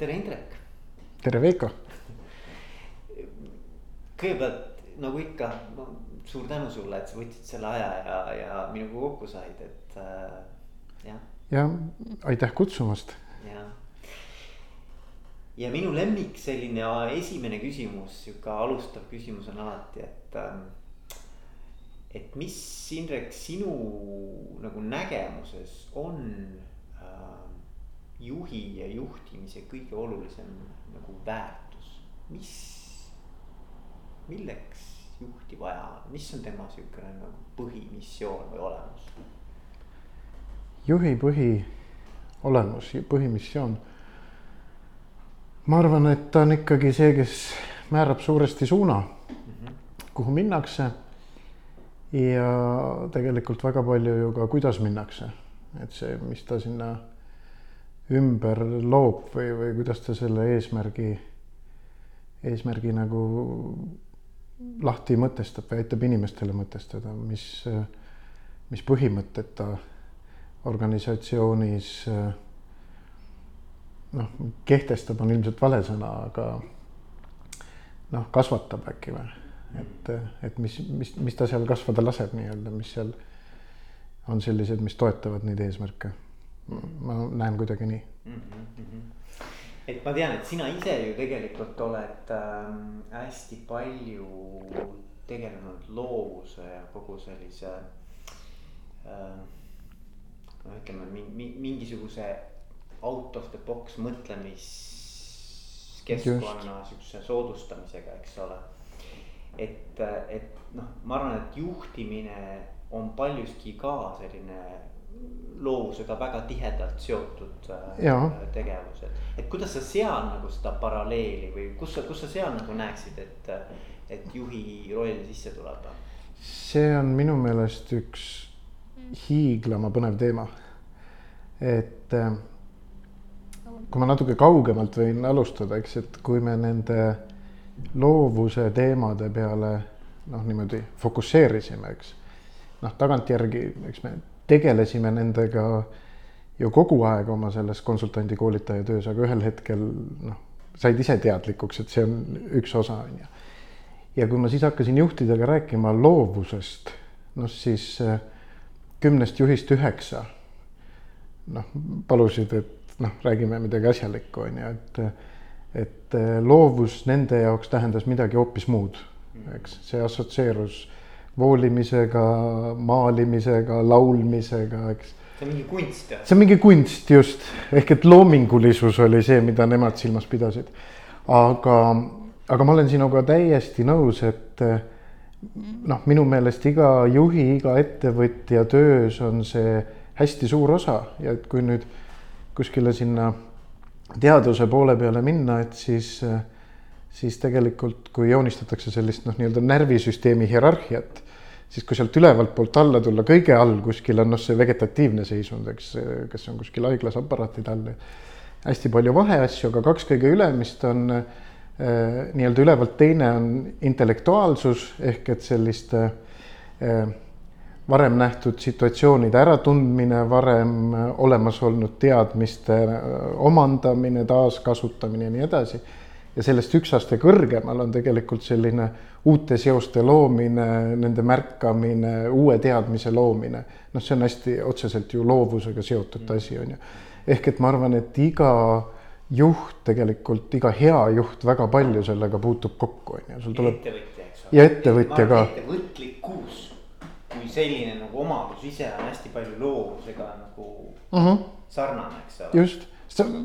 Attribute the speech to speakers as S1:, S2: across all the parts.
S1: tere, Indrek.
S2: tere, Veiko.
S1: kõigepealt nagu ikka, suur tänu sulle, et sa võtsid selle aja ja, ja minuga kokku said, et äh, jah.
S2: ja aitäh kutsumast.
S1: ja, ja minu lemmik selline esimene küsimus, sihuke alustav küsimus on alati, et ähm, et mis, Indrek, sinu nagu nägemuses on äh, juhi ja juhtimise kõige olulisem nagu väärtus, mis, milleks juhti vaja on, mis on tema siukene nagu põhimissioon või olemus?
S2: juhi põhiolemus, põhimissioon. ma arvan, et ta on ikkagi see, kes määrab suuresti suuna mm, -hmm. kuhu minnakse. ja tegelikult väga palju ju ka, kuidas minnakse, et see, mis ta sinna ümber loob või, või kuidas ta selle eesmärgi, eesmärgi nagu lahti mõtestab või aitab inimestele mõtestada, mis, mis põhimõtted ta organisatsioonis noh, kehtestab, on ilmselt vale sõna, aga noh, kasvatab äkki või, et, et mis, mis, mis ta seal kasvada laseb nii-öelda, mis seal on sellised, mis toetavad neid eesmärke. Ma näen kuidagi nii mm. -hmm
S1: et ma tean, et sina ise ju tegelikult oled äh, hästi palju tegelenud loovuse ja kogu sellise äh,. no ütleme mingisuguse out of the box mõtlemiskeskkonna sihukese soodustamisega, eks ole. et, et noh, ma arvan, et juhtimine on paljuski ka selline loovusega väga tihedalt seotud äh, tegevused. et kuidas sa seal nagu seda paralleeli või kus sa, kus sa seal nagu näeksid, et, et juhi roll sisse tuleb?
S2: see on minu meelest üks hiiglama põnev teema. et äh, kui ma natuke kaugemalt võin alustada, eks, et kui me nende loovuse teemade peale noh, niimoodi fokusseerisime, eks. noh, tagantjärgi, eks me tegelesime nendega ju kogu aeg oma selles konsultandi koolitaja töös, aga ühel hetkel noh, said ise teadlikuks, et see on üks osa, on ju. ja kui ma siis hakkasin juhtidega rääkima loovusest, noh siis äh, kümnest juhist üheksa noh, palusid, et noh, räägime midagi asjalikku, on ju, et et äh, loovus nende jaoks tähendas midagi hoopis muud, eks see assotsieerus voolimisega, maalimisega, laulmisega, eks.
S1: see on mingi kunst jah?
S2: see on mingi kunst just, ehk et loomingulisus oli see, mida nemad silmas pidasid. aga, aga ma olen sinuga täiesti nõus, et noh, minu meelest iga juhi, iga ettevõtja töös on see hästi suur osa ja et kui nüüd kuskile sinna teaduse poole peale minna, et siis äh, siis tegelikult, kui joonistatakse sellist noh, nii-öelda närvisüsteemi hierarhiat, siis kui sealt ülevalt poolt alla tulla, kõige all kuskil on noh, see vegetatiivne seisund, eks, kes on kuskil haiglas aparaatide all. hästi palju vaheasju, aga kaks kõige ülemist on äh, nii-öelda ülevalt, teine on intellektuaalsus ehk et selliste äh, varem nähtud situatsioonide äratundmine, varem olemas olnud teadmiste omandamine, taaskasutamine ja nii edasi ja sellest üks aste kõrgemal on tegelikult selline uute seoste loomine, nende märkamine, uue teadmise loomine. noh, see on hästi otseselt ju loovusega seotud mm. asi, on ju. ehk et ma arvan, et iga juht tegelikult, iga hea juht väga palju sellega puutub kokku, on ju, sul tuleb.
S1: ettevõtja, eks
S2: ole. ja ettevõtja ka.
S1: ettevõtlikkus kui selline nagu omadus ise on hästi palju loovusega nagu
S2: mhm. -huh.
S1: sarnane, eks ole.
S2: just,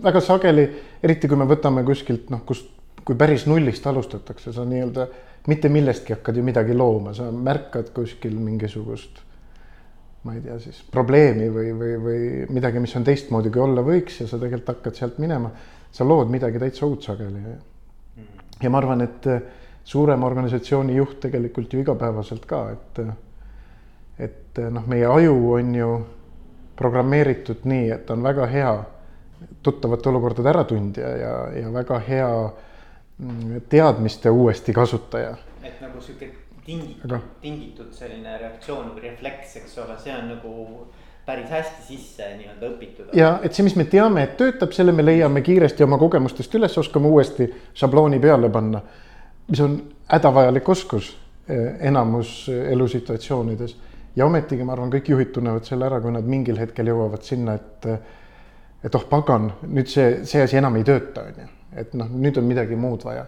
S2: väga sageli, eriti kui me võtame kuskilt noh, kust kui päris nullist alustatakse, sa nii-öelda mitte millestki hakkad ju midagi looma, sa märkad kuskil mingisugust ma ei tea siis probleemi või, või, või midagi, mis on teistmoodi, kui olla võiks ja sa tegelikult hakkad sealt minema. sa lood midagi täitsa uut sageli. ja ma arvan, et suurema organisatsiooni juht tegelikult ju igapäevaselt ka, et, et noh, meie aju on ju programmeeritud nii, et on väga hea tuttavate olukordade äratundja ja, ja väga hea Mm, teadmiste uuesti kasutaja.
S1: et nagu sihuke tingitud Aga..., tingitud selline reaktsioon või refleks, eks ole, see on nagu päris hästi sisse nii-öelda õpitud.
S2: ja et see, mis me teame, et töötab, selle me leiame kiiresti oma kogemustest üles, oskame uuesti šablooni peale panna. mis on hädavajalik oskus eh, enamus elusituatsioonides ja ometigi ma arvan, kõik juhid tunnevad selle ära, kui nad mingil hetkel jõuavad sinna, et et oh pagan, nüüd see, see asi enam ei tööta, on ju, et noh, nüüd on midagi muud vaja.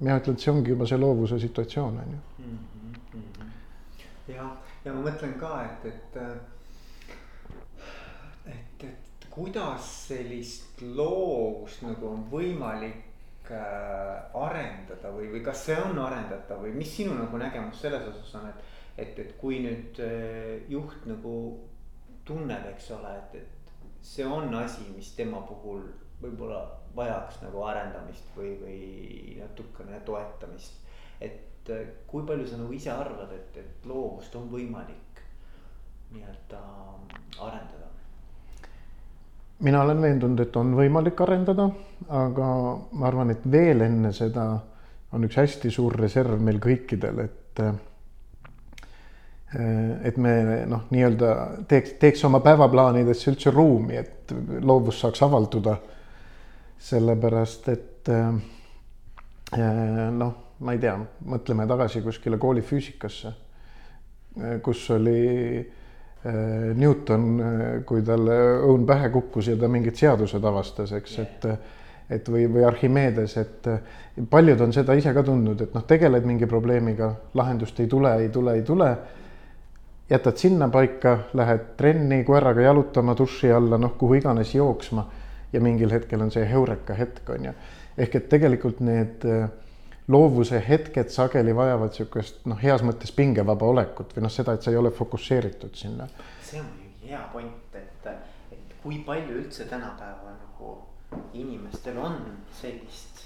S2: mina ütlen, et see ongi juba see loovuse situatsioon, on ju.
S1: Mhm, ja, ja ma mõtlen ka, et, et et, et kuidas sellist loovust nagu on võimalik äh, arendada või, või kas see on arendatav või mis sinu nagu nägemus selles osas on, et et, et kui nüüd äh, juht nagu tunneb, eks ole, et, et see on asi, mis tema puhul võib-olla vajaks nagu arendamist või, või natukene toetamist. et äh, kui palju sa nagu ise arvad, et, et loovust on võimalik nii-öelda arendada?
S2: mina olen veendunud, et on võimalik arendada, aga ma arvan, et veel enne seda on üks hästi suur reserv meil kõikidel, et äh, et me noh, nii-öelda teeks, teeks oma päevaplaanidesse üldse ruumi, et loovus saaks avalduda. Sellepärast, et äh, äh, noh, ma ei tea, mõtleme tagasi kuskile koolifüüsikasse, kus oli Newton, kui talle õun pähe kukkus ja ta mingid seadused avastas, eks, et et või, või Archimedes, et paljud on seda ise ka tundnud, et noh, tegeled mingi probleemiga, lahendust ei tule, ei tule, ei tule jätad sinnapaika, lähed trenni koeraga jalutama duši alla, noh, kuhu iganes jooksma ja mingil hetkel on see heureka hetk, on ju. ehk et tegelikult need äh, loovuse hetked sageli vajavad niisugust noh, heas mõttes pingevaba olekut või noh, seda, et sa ei ole fokusseeritud sinna.
S1: see on hea point, et, et kui palju üldse tänapäeval nagu inimestel on sellist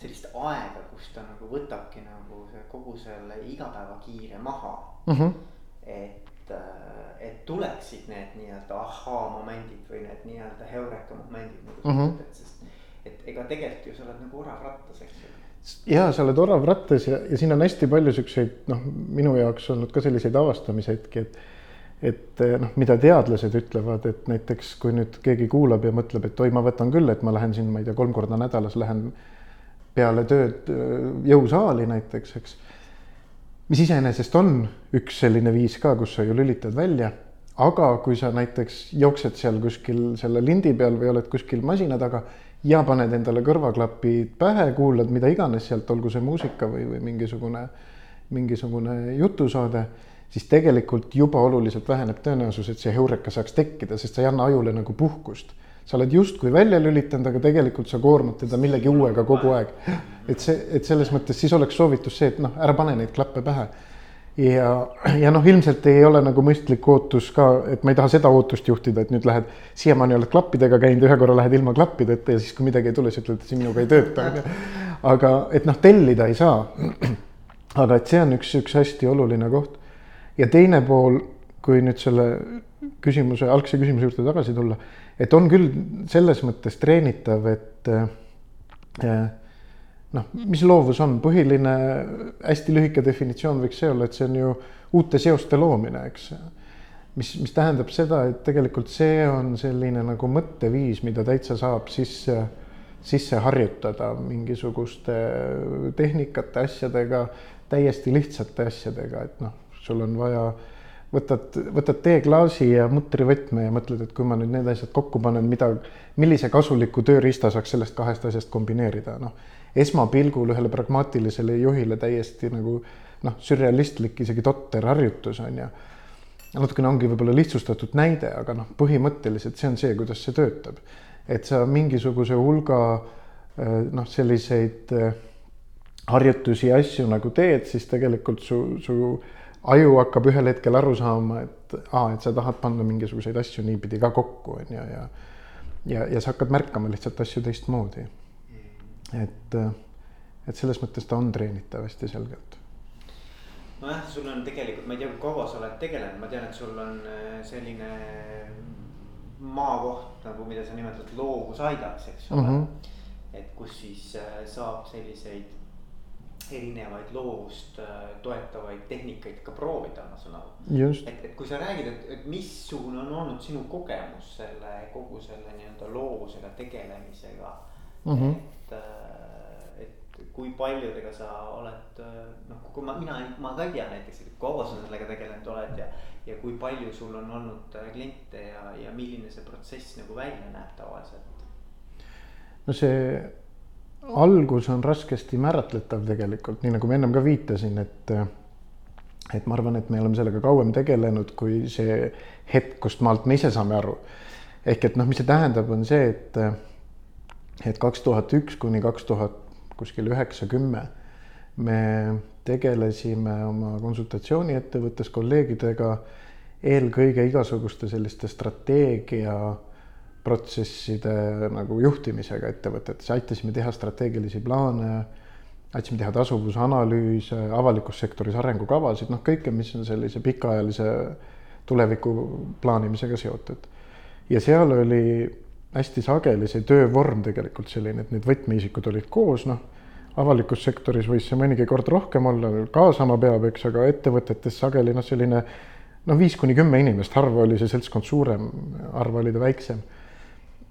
S1: sellist aega, kus ta nagu võtabki nagu kogu selle igapäevakiire maha mm. -hmm. et, äh, et tuleksid need nii-öelda ahhaa-momendid või need nii-öelda heureka momendid nagu sa mhm. ütled -hmm., sest et ega tegelikult ju sa oled nagu orav rattas, eks ju
S2: ja sa oled orav rattas ja, ja siin on hästi palju siukseid noh, minu jaoks olnud ka selliseid avastamishetki, et et noh, mida teadlased ütlevad, et näiteks kui nüüd keegi kuulab ja mõtleb, et oi, ma võtan küll, et ma lähen siin, ma ei tea, kolm korda nädalas lähen peale tööd jõusaali näiteks, eks. Mis iseenesest on üks selline viis ka, kus sa ju lülitad välja, aga kui sa näiteks jooksed seal kuskil selle lindi peal või oled kuskil masina taga ja paned endale kõrvaklapid pähe, kuulad mida iganes sealt, olgu see muusika või, või mingisugune, mingisugune jutusaade, siis tegelikult juba oluliselt väheneb tõenäosus, et see heureka saaks tekkida, sest sa ei anna ajule nagu puhkust sa oled justkui välja lülitanud, aga tegelikult sa koormad teda millegi uuega kogu aeg. Et see, et selles mõttes siis oleks soovitus see, et noh, ära pane neid klappe pähe. ja, ja noh, ilmselt ei ole nagu mõistlik ootus ka, et ma ei taha seda ootust juhtida, et nüüd lähed, siiamaani oled klappidega käinud, ühe korra lähed ilma klappideta ja siis, kui midagi ei tule, siis ütled, et see minuga ei tööta, on ju. aga et noh, tellida ei saa. aga et see on üks, üks hästi oluline koht. ja teine pool, kui nüüd selle küsimuse, algse küsimuse juurde tagasi tulla et on küll selles mõttes treenitav, et äh, noh, mis loovus on, põhiline hästi lühike definitsioon võiks see olla, et see on ju uute seoste loomine, eks. mis, mis tähendab seda, et tegelikult see on selline nagu mõtteviis, mida täitsa saab sisse, sisse harjutada mingisuguste tehnikate, asjadega, täiesti lihtsate asjadega, et noh, sul on vaja võtad, võtad teeklaasi ja mutrivõtme ja mõtled, et kui ma nüüd need asjad kokku panen, mida, millise kasuliku tööriista saaks sellest kahest asjast kombineerida, noh. Esmapilgul ühele pragmaatilisele juhile täiesti nagu noh, sürrealistlik, isegi totter harjutus on ju. natukene ongi võib-olla lihtsustatud näide, aga noh, põhimõtteliselt see on see, kuidas see töötab. et sa mingisuguse hulga eh, noh, selliseid eh, harjutusi ja asju nagu teed, siis tegelikult su, su aju hakkab ühel hetkel aru saama, et aa, et sa tahad panna mingisuguseid asju niipidi ka kokku, on ju, ja ja, ja sa hakkad märkama lihtsalt asju teistmoodi. Et, et selles mõttes ta on treenitav hästi selgelt.
S1: nojah, sul on tegelikult, ma ei tea, kui kaua sa oled tegelenud, ma tean, et sul on äh, selline maakoht nagu, mida sa nimetad loovusaidaks, eks ole mm. -hmm. et kus siis äh, saab selliseid erinevaid loovust äh, toetavaid tehnikaid ka proovida, ma saan aru. et, et kui sa räägid, et, et missugune on olnud sinu kogemus selle kogu selle nii-öelda loovusega tegelemisega mm. -hmm. Et, äh, et kui paljudega sa oled noh, kui ma, mina, ma ka ei tea näiteks, et kaua sa sellega tegelenud oled ja. ja kui palju sul on olnud kliente ja, ja milline see protsess nagu välja näeb tavaliselt?
S2: no see algus on raskesti määratletav tegelikult, nii nagu ma ennem ka viitasin, et et ma arvan, et me oleme sellega kauem tegelenud kui see hetk, kust maalt me ise saame aru. ehk et noh, mis see tähendab, on see, et et kaks tuhat üks kuni kaks tuhat kuskil üheksa, kümme me tegelesime oma konsultatsiooniettevõttes kolleegidega eelkõige igasuguste selliste strateegia protsesside nagu juhtimisega ettevõtetes, aitasime teha strateegilisi plaane, aitasime teha tasuvusanalüüse, avalikus sektoris arengukavasid, noh, kõike, mis on sellise pikaajalise tuleviku plaanimisega seotud. ja seal oli hästi sageli see töövorm tegelikult selline, et need võtmeisikud olid koos, noh, avalikus sektoris võis see mõnigi kord rohkem olla, kaasama peab, eks, aga ettevõtetes sageli noh, selline noh, viis kuni kümme inimest, harva oli see seltskond suurem, harva oli ta väiksem.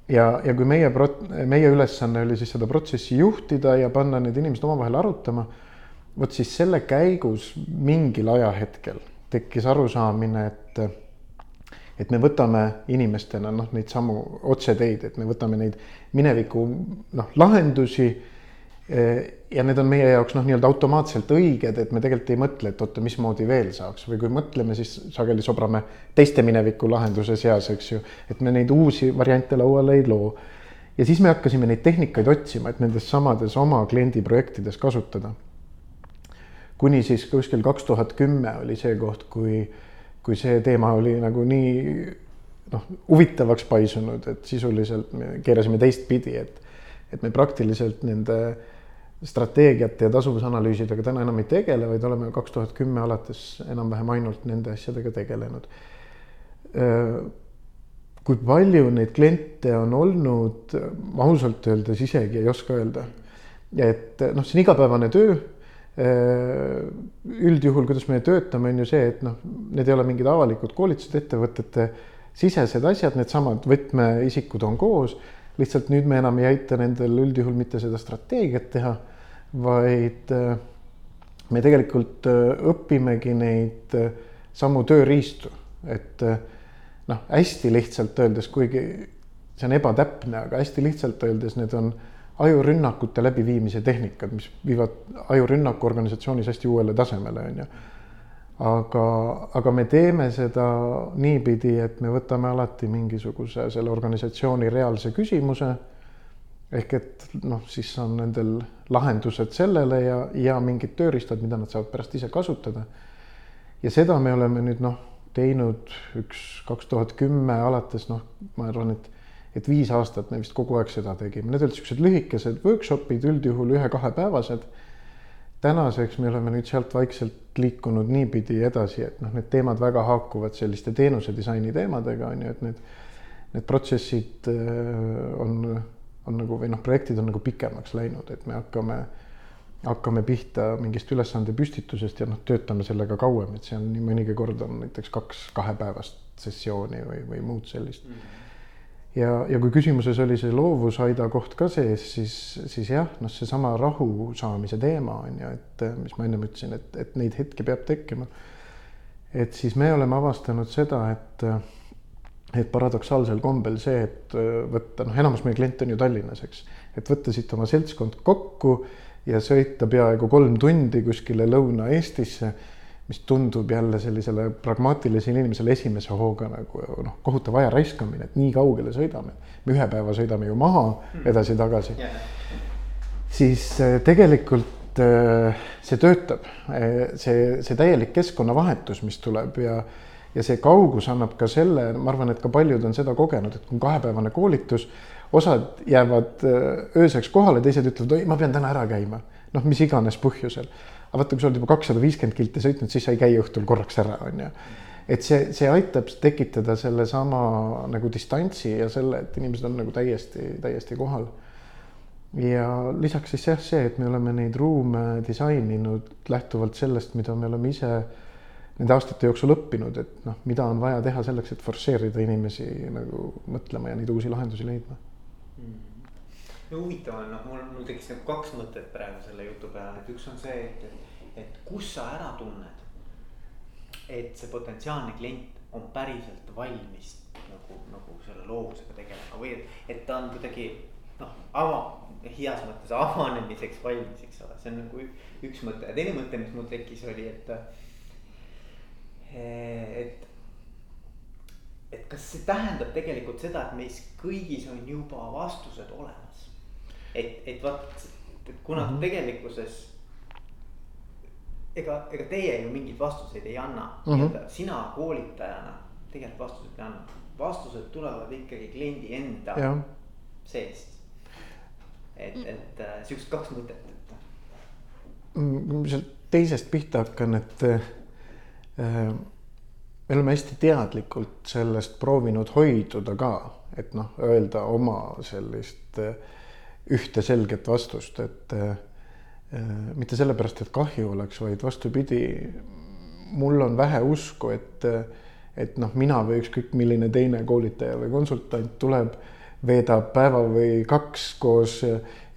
S2: Ja, ja kui meie prot-, meie ülesanne oli siis seda protsessi juhtida ja panna need inimesed omavahel arutama, vot siis selle käigus mingil ajahetkel tekkis arusaamine, et et me võtame inimestena noh, neid samu otseteid, et me võtame neid mineviku noh, lahendusi ja need on meie jaoks noh, nii-öelda automaatselt õiged, et me tegelikult ei mõtle, et oota, mismoodi veel saaks või kui mõtleme, siis sageli sobrame teiste mineviku lahenduse seas, eks ju, et me neid uusi variante lauale ei loo. ja siis me hakkasime neid tehnikaid otsima, et nendes samades oma kliendi projektides kasutada. kuni siis kuskil kaks tuhat kümme oli see koht, kui, kui see teema oli nagu nii noh, huvitavaks paisunud, et sisuliselt me keerasime teistpidi, et, et me praktiliselt nende strateegiate ja tasuvusanalüüsidega täna enam ei tegele, vaid oleme kaks tuhat kümme alates enam-vähem ainult nende asjadega tegelenud. kui palju neid kliente on olnud, ausalt öeldes isegi ei oska öelda. et noh, see on igapäevane töö. Üldjuhul, kuidas me töötame, on ju see, et noh, need ei ole mingid avalikud koolitused, ettevõtete sisesed asjad, needsamad võtmeisikud on koos. Lihtsalt nüüd me enam ei aita nendel üldjuhul mitte seda strateegiat teha, vaid äh, me tegelikult äh, õpimegi neid äh, samu tööriistu, et noh, hästi lihtsalt öeldes, kuigi see on ebatäpne, aga hästi lihtsalt öeldes need on ajurünnakute läbiviimise tehnikad, mis viivad ajurünnaku organisatsioonis hästi uuele tasemele, on ju aga, aga me teeme seda niipidi, et me võtame alati mingisuguse selle organisatsiooni reaalse küsimuse. ehk et noh, siis on nendel lahendused sellele ja, ja mingid tööriistad, mida nad saavad pärast ise kasutada. ja seda me oleme nüüd noh, teinud üks kaks tuhat kümme alates noh, ma arvan, et et viis aastat me vist kogu aeg seda tegime, need olid niisugused lühikesed workshop'id, üldjuhul ühe-kahepäevased tänaseks me oleme nüüd sealt vaikselt liikunud niipidi edasi, et noh, need teemad väga haakuvad selliste teenuse disaini teemadega on ju, et need, need protsessid äh, on, on nagu või noh, projektid on nagu pikemaks läinud, et me hakkame, hakkame pihta mingist ülesande püstitusest ja noh, töötame sellega kauem, et see on nii mõnigi kord on näiteks kaks kahepäevast sessiooni või, või muud sellist. Mm. Ja, ja kui küsimuses oli see loovusaida koht ka sees, siis, siis jah, noh, seesama rahu saamise teema on ju, et mis ma ennem ütlesin, et, et neid hetki peab tekkima. et siis me oleme avastanud seda, et, et paradoksaalsel kombel see, et võtta, noh, enamus meie kliente on ju Tallinnas, eks, et võtta siit oma seltskond kokku ja sõita peaaegu kolm tundi kuskile Lõuna-Eestisse mis tundub jälle sellisele pragmaatilisele inimesele esimese hooga nagu noh, kohutav aja raiskamine, et nii kaugele sõidame. me ühe päeva sõidame ju maha hmm. edasi-tagasi. Yeah.. siis äh, tegelikult äh, see töötab, äh, see, see täielik keskkonnavahetus, mis tuleb ja ja see kaugus annab ka selle, ma arvan, et ka paljud on seda kogenud, et kui on kahepäevane koolitus, osad jäävad ööseks kohale, teised ütlevad, oi, ma pean täna ära käima, noh, mis iganes põhjusel aga vaata, kui sa oled juba kakssada viiskümmend kilti sõitnud, siis sa ei käi õhtul korraks ära, on ju. et see, see aitab tekitada sellesama nagu distantsi ja selle, et inimesed on nagu täiesti, täiesti kohal. ja lisaks siis jah, see, et me oleme neid ruume disaininud lähtuvalt sellest, mida me oleme ise nende aastate jooksul õppinud, et noh, mida on vaja teha selleks, et forsseerida inimesi nagu mõtlema ja neid uusi lahendusi leidma mm
S1: no huvitav on, noh, mul, mul tekkis nagu kaks mõtet praegu selle jutu peale, et üks on see, et, et, et kus sa ära tunned. et see potentsiaalne klient on päriselt valmis nagu, nagu selle loovusega tegelema või et, et ta on kuidagi noh, ava, heas mõttes avanemiseks valmis, eks ole, see on nagu üks mõte ja teine mõte, mis mul tekkis, oli, et. et, et kas see tähendab tegelikult seda, et meis kõigis on juba vastused olemas et, et vaat, et kuna mm -hmm. tegelikkuses ega, ega teie ju mingeid vastuseid ei anna mm, -hmm. nii-öelda sina koolitajana tegelikult vastuseid ei anna. vastused tulevad ikkagi kliendi enda ja. seest. et, et äh, sihukesed kaks mõtet, et.
S2: Mm, kui ma sealt teisest pihta hakkan, et äh, me oleme hästi teadlikult sellest proovinud hoiduda ka, et noh, öelda oma sellist äh, ühte selget vastust, et äh, mitte sellepärast, et kahju oleks, vaid vastupidi, mul on vähe usku, et, et noh, mina või ükskõik milline teine koolitaja või konsultant tuleb, veedab päeva või kaks koos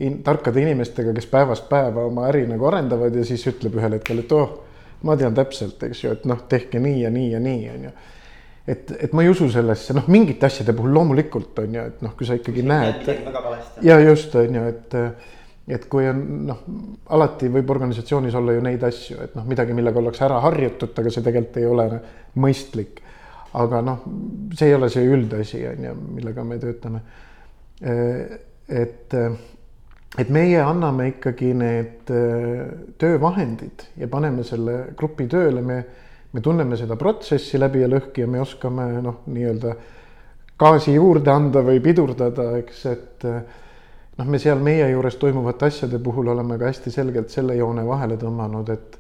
S2: in, tarkade inimestega, kes päevast päeva oma äri nagu arendavad ja siis ütleb ühel hetkel, et oh, ma tean täpselt, eks ju, et noh, tehke nii ja nii ja nii, on ju et, et ma ei usu sellesse, noh, mingite asjade puhul loomulikult on ju, et noh, kui sa ikkagi see näed. ja just on ju, et, et kui on noh, alati võib organisatsioonis olla ju neid asju, et noh, midagi, millega ollakse ära harjutud, aga see tegelikult ei ole mõistlik. aga noh, see ei ole see üldasi on ju, millega me töötame. et, et meie anname ikkagi need töövahendid ja paneme selle grupi tööle, me me tunneme seda protsessi läbi ja lõhki ja me oskame noh, nii-öelda gaasi juurde anda või pidurdada, eks, et noh, me seal meie juures toimuvate asjade puhul oleme ka hästi selgelt selle joone vahele tõmmanud, et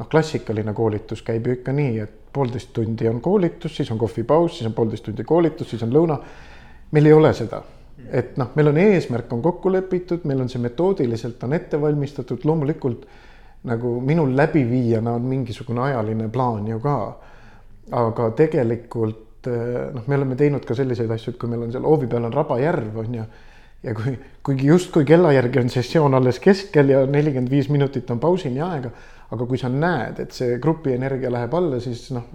S2: noh, klassikaline koolitus käib ju ikka nii, et poolteist tundi on koolitus, siis on kohvipaus, siis on poolteist tundi koolitus, siis on lõuna. meil ei ole seda, et noh, meil on eesmärk on kokku lepitud, meil on see metoodiliselt on ette valmistatud, loomulikult nagu minul läbiviijana on mingisugune ajaline plaan ju ka. aga tegelikult eh, noh, me oleme teinud ka selliseid asju, et kui meil on seal hoovi peal on rabajärv on ju. ja kui, kuigi justkui kella järgi on sessioon alles keskel ja nelikümmend viis minutit on pausini aega. aga kui sa näed, et see grupi energia läheb alla, siis noh,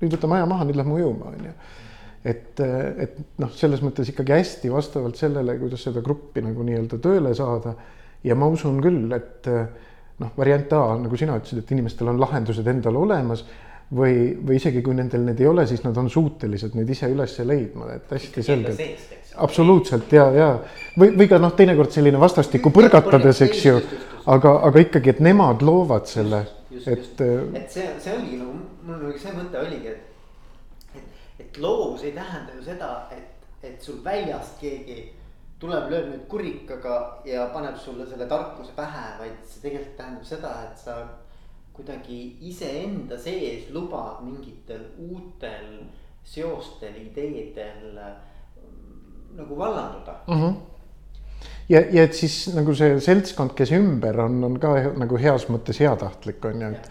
S2: nüüd võtame aja maha, nüüd lähme ujuma, on ju et, et noh, selles mõttes ikkagi hästi vastavalt sellele, kuidas seda gruppi nagu nii-öelda tööle saada. ja ma usun küll, et noh, variant A, nagu sina ütlesid, et inimestel on lahendused endal olemas või, või isegi kui nendel need ei ole, siis nad on suutelised neid ise üles leidma, et hästi selgelt. absoluutselt ja, ja või, või ka noh, teinekord selline vastastikku põrgatades, eks ju, aga, aga ikkagi, et nemad loovad selle, et.
S1: et see, see oligi nagu, mul see mõte oligi, et, et, et loovus ei tähenda ju seda, et, et sul väljast keegi tuleb, lööb nüüd kurikaga ja paneb sulle selle tarkuse pähe, vaid see tegelikult tähendab seda, et sa kuidagi iseenda sees lubad mingitel uutel seostel, ideedel mm, nagu vallanduda mm. -hmm
S2: ja, ja et siis nagu see seltskond, kes ümber on, on ka nagu heas mõttes heatahtlik on ju, et.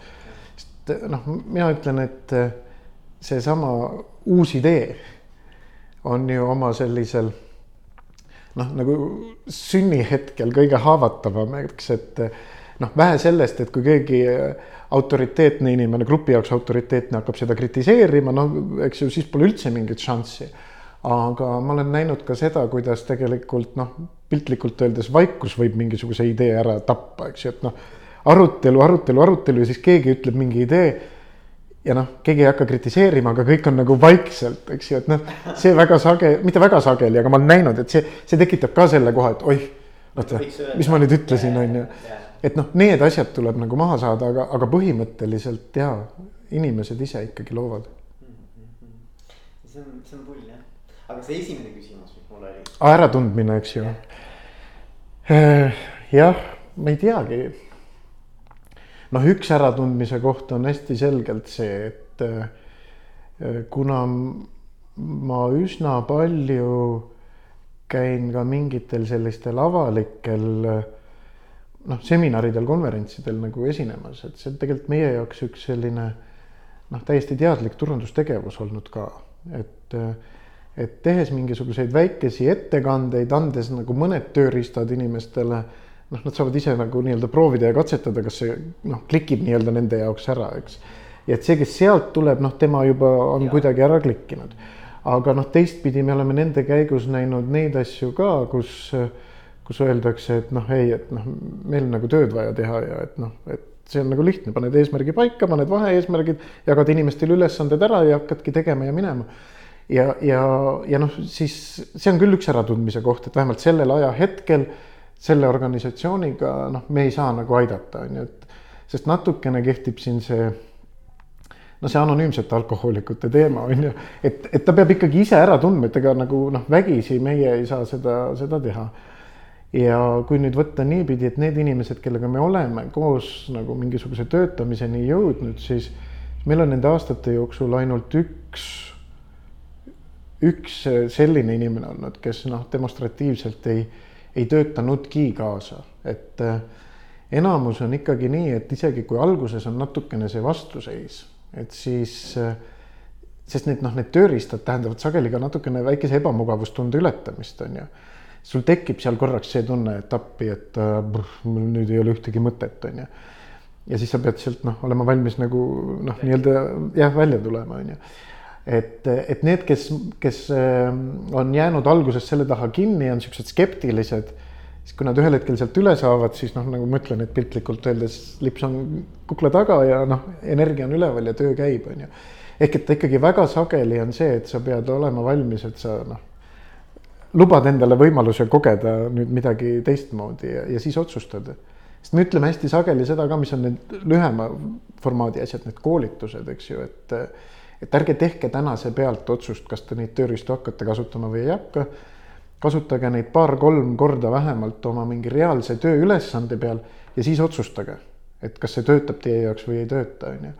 S2: sest noh, mina ütlen, et seesama uus idee on ju oma sellisel noh, nagu sünnihetkel kõige haavatavam, eks, et noh, vähe sellest, et kui keegi autoriteetne inimene, grupi jaoks autoriteetne hakkab seda kritiseerima, no eks ju, siis pole üldse mingit šanssi. aga ma olen näinud ka seda, kuidas tegelikult noh, piltlikult öeldes vaikus võib mingisuguse idee ära tappa, eks ju, et noh, arutelu, arutelu, arutelu ja siis keegi ütleb mingi idee ja noh, keegi ei hakka kritiseerima, aga kõik on nagu vaikselt, eks ju, et noh, see väga sage, mitte väga sageli, aga ma olen näinud, et see, see tekitab ka selle koha, et oih, vaata, mis ma nüüd ütlesin, on ju. et noh, need asjad tuleb nagu maha saada, aga, aga põhimõtteliselt jaa, inimesed ise ikkagi loovad.
S1: see on, see on pull jah, aga see esimene küsimus, mis mul oli.
S2: äratundmine, eks ju. Äh, jah, ma ei teagi noh, üks äratundmise koht on hästi selgelt see, et äh, kuna ma üsna palju käin ka mingitel sellistel avalikel noh, seminaridel, konverentsidel nagu esinemas, et see on tegelikult meie jaoks üks selline noh, täiesti teadlik turundustegevus olnud ka, et et tehes mingisuguseid väikesi ettekandeid, andes nagu mõned tööriistad inimestele, noh, nad saavad ise nagu nii-öelda proovida ja katsetada, kas see noh, klikib nii-öelda nende jaoks ära, eks. ja et see, kes sealt tuleb, noh, tema juba on ja. kuidagi ära klikkinud. aga noh, teistpidi me oleme nende käigus näinud neid asju ka, kus, kus öeldakse, et noh, ei, et noh, meil on nagu tööd vaja teha ja et noh, et see on nagu lihtne, paned eesmärgi paika, paned vahe-eesmärgid, jagad inimestele ülesanded ära ja hakkadki tegema ja minema ja, ja, ja noh, siis see on küll üks äratundmise koht, et vähemalt sellel ajahetkel selle organisatsiooniga noh, me ei saa nagu aidata, on ju, et sest natukene kehtib siin see no see anonüümsete alkohoolikute teema on ju, et, et ta peab ikkagi ise ära tundma, et ega nagu noh, vägisi meie ei saa seda, seda teha. ja kui nüüd võtta niipidi, et need inimesed, kellega me oleme koos nagu mingisuguse töötamiseni jõudnud, siis meil on nende aastate jooksul ainult üks üks selline inimene olnud, kes noh, demonstratiivselt ei, ei töötanudki kaasa, et äh, enamus on ikkagi nii, et isegi kui alguses on natukene see vastuseis, et siis äh, sest need noh, need tööriistad tähendavad sageli ka natukene väikese ebamugavustunde ületamist, on ju. sul tekib seal korraks see tunne, et appi, et äh, brr, mul nüüd ei ole ühtegi mõtet, on ju. ja siis sa pead sealt noh, olema valmis nagu noh, nii-öelda jah, välja tulema, on ju et, et need, kes, kes ähm, on jäänud alguses selle taha kinni, on siuksed skeptilised, siis kui nad ühel hetkel sealt üle saavad, siis noh, nagu ma ütlen, et piltlikult öeldes lips on kukla taga ja noh, energia on üleval ja töö käib, on ju. ehk et ikkagi väga sageli on see, et sa pead olema valmis, et sa noh, lubad endale võimaluse kogeda nüüd midagi teistmoodi ja, ja siis otsustad. sest me ütleme hästi sageli seda ka, mis on need lühema formaadi asjad, need koolitused, eks ju, et et ärge tehke tänase pealt otsust, kas te neid tööriistu hakkate kasutama või ei hakka. kasutage neid paar-kolm korda vähemalt oma mingi reaalse tööülesande peal ja siis otsustage, et kas see töötab teie jaoks või ei tööta, on ju.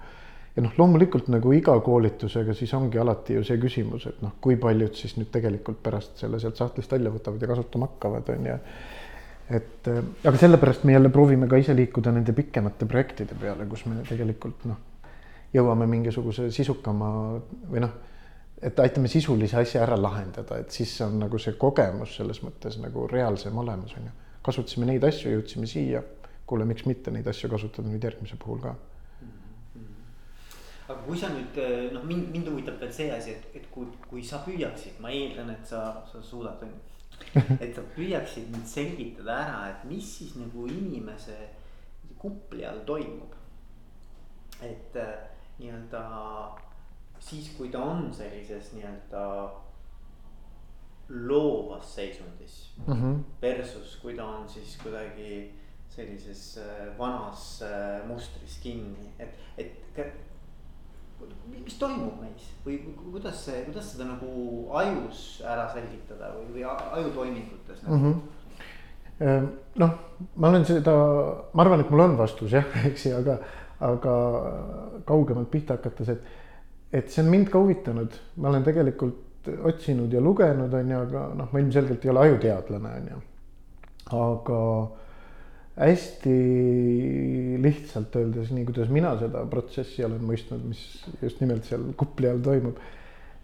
S2: ja noh, loomulikult nagu iga koolitusega, siis ongi alati ju see küsimus, et noh, kui paljud siis nüüd tegelikult pärast selle sealt sahtlist välja võtavad ja kasutama hakkavad, on ju et aga sellepärast me jälle proovime ka ise liikuda nende pikemate projektide peale, kus me tegelikult noh, jõuame mingisuguse sisukama või noh, et aitame sisulise asja ära lahendada, et siis on nagu see kogemus selles mõttes nagu reaalsem olemas, on ju. kasutasime neid asju, jõudsime siia, kuule, miks mitte neid asju kasutada nüüd järgmise puhul ka
S1: aga kui sa nüüd noh, mind, mind huvitab veel see asi, et, et kui, kui sa püüaksid, ma eeldan, et sa, sa suudad, on ju. et sa püüaksid nüüd selgitada ära, et mis siis nagu inimese kupli all toimub. et nii-öelda siis, kui ta on sellises nii-öelda loovas seisundis mm. -hmm. Versus kui ta on siis kuidagi sellises äh, vanas äh, mustris kinni, et, et mis toimub meis või kuidas see, kuidas seda nagu ajus ära selgitada või, või ajutoimingutes nagu? mm?
S2: -hmm. noh, ma olen seda, ma arvan, et mul on vastus jah, eks ju, aga aga kaugemalt pihta hakates, et, et see on mind ka huvitanud, ma olen tegelikult otsinud ja lugenud, on ju, aga noh, ma ilmselgelt ei ole ajuteadlane, on ju. aga hästi lihtsalt öeldes, nii kuidas mina seda protsessi olen mõistnud, mis just nimelt seal kupli all toimub.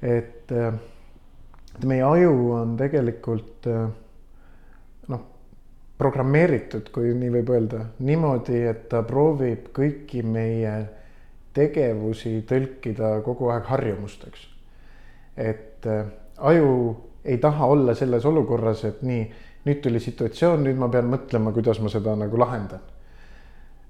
S2: et, et meie aju on tegelikult noh, programmeeritud, kui nii võib öelda, niimoodi, et ta proovib kõiki meie tegevusi tõlkida kogu aeg harjumusteks. et äh, aju ei taha olla selles olukorras, et nii, nüüd tuli situatsioon, nüüd ma pean mõtlema, kuidas ma seda nagu lahendan.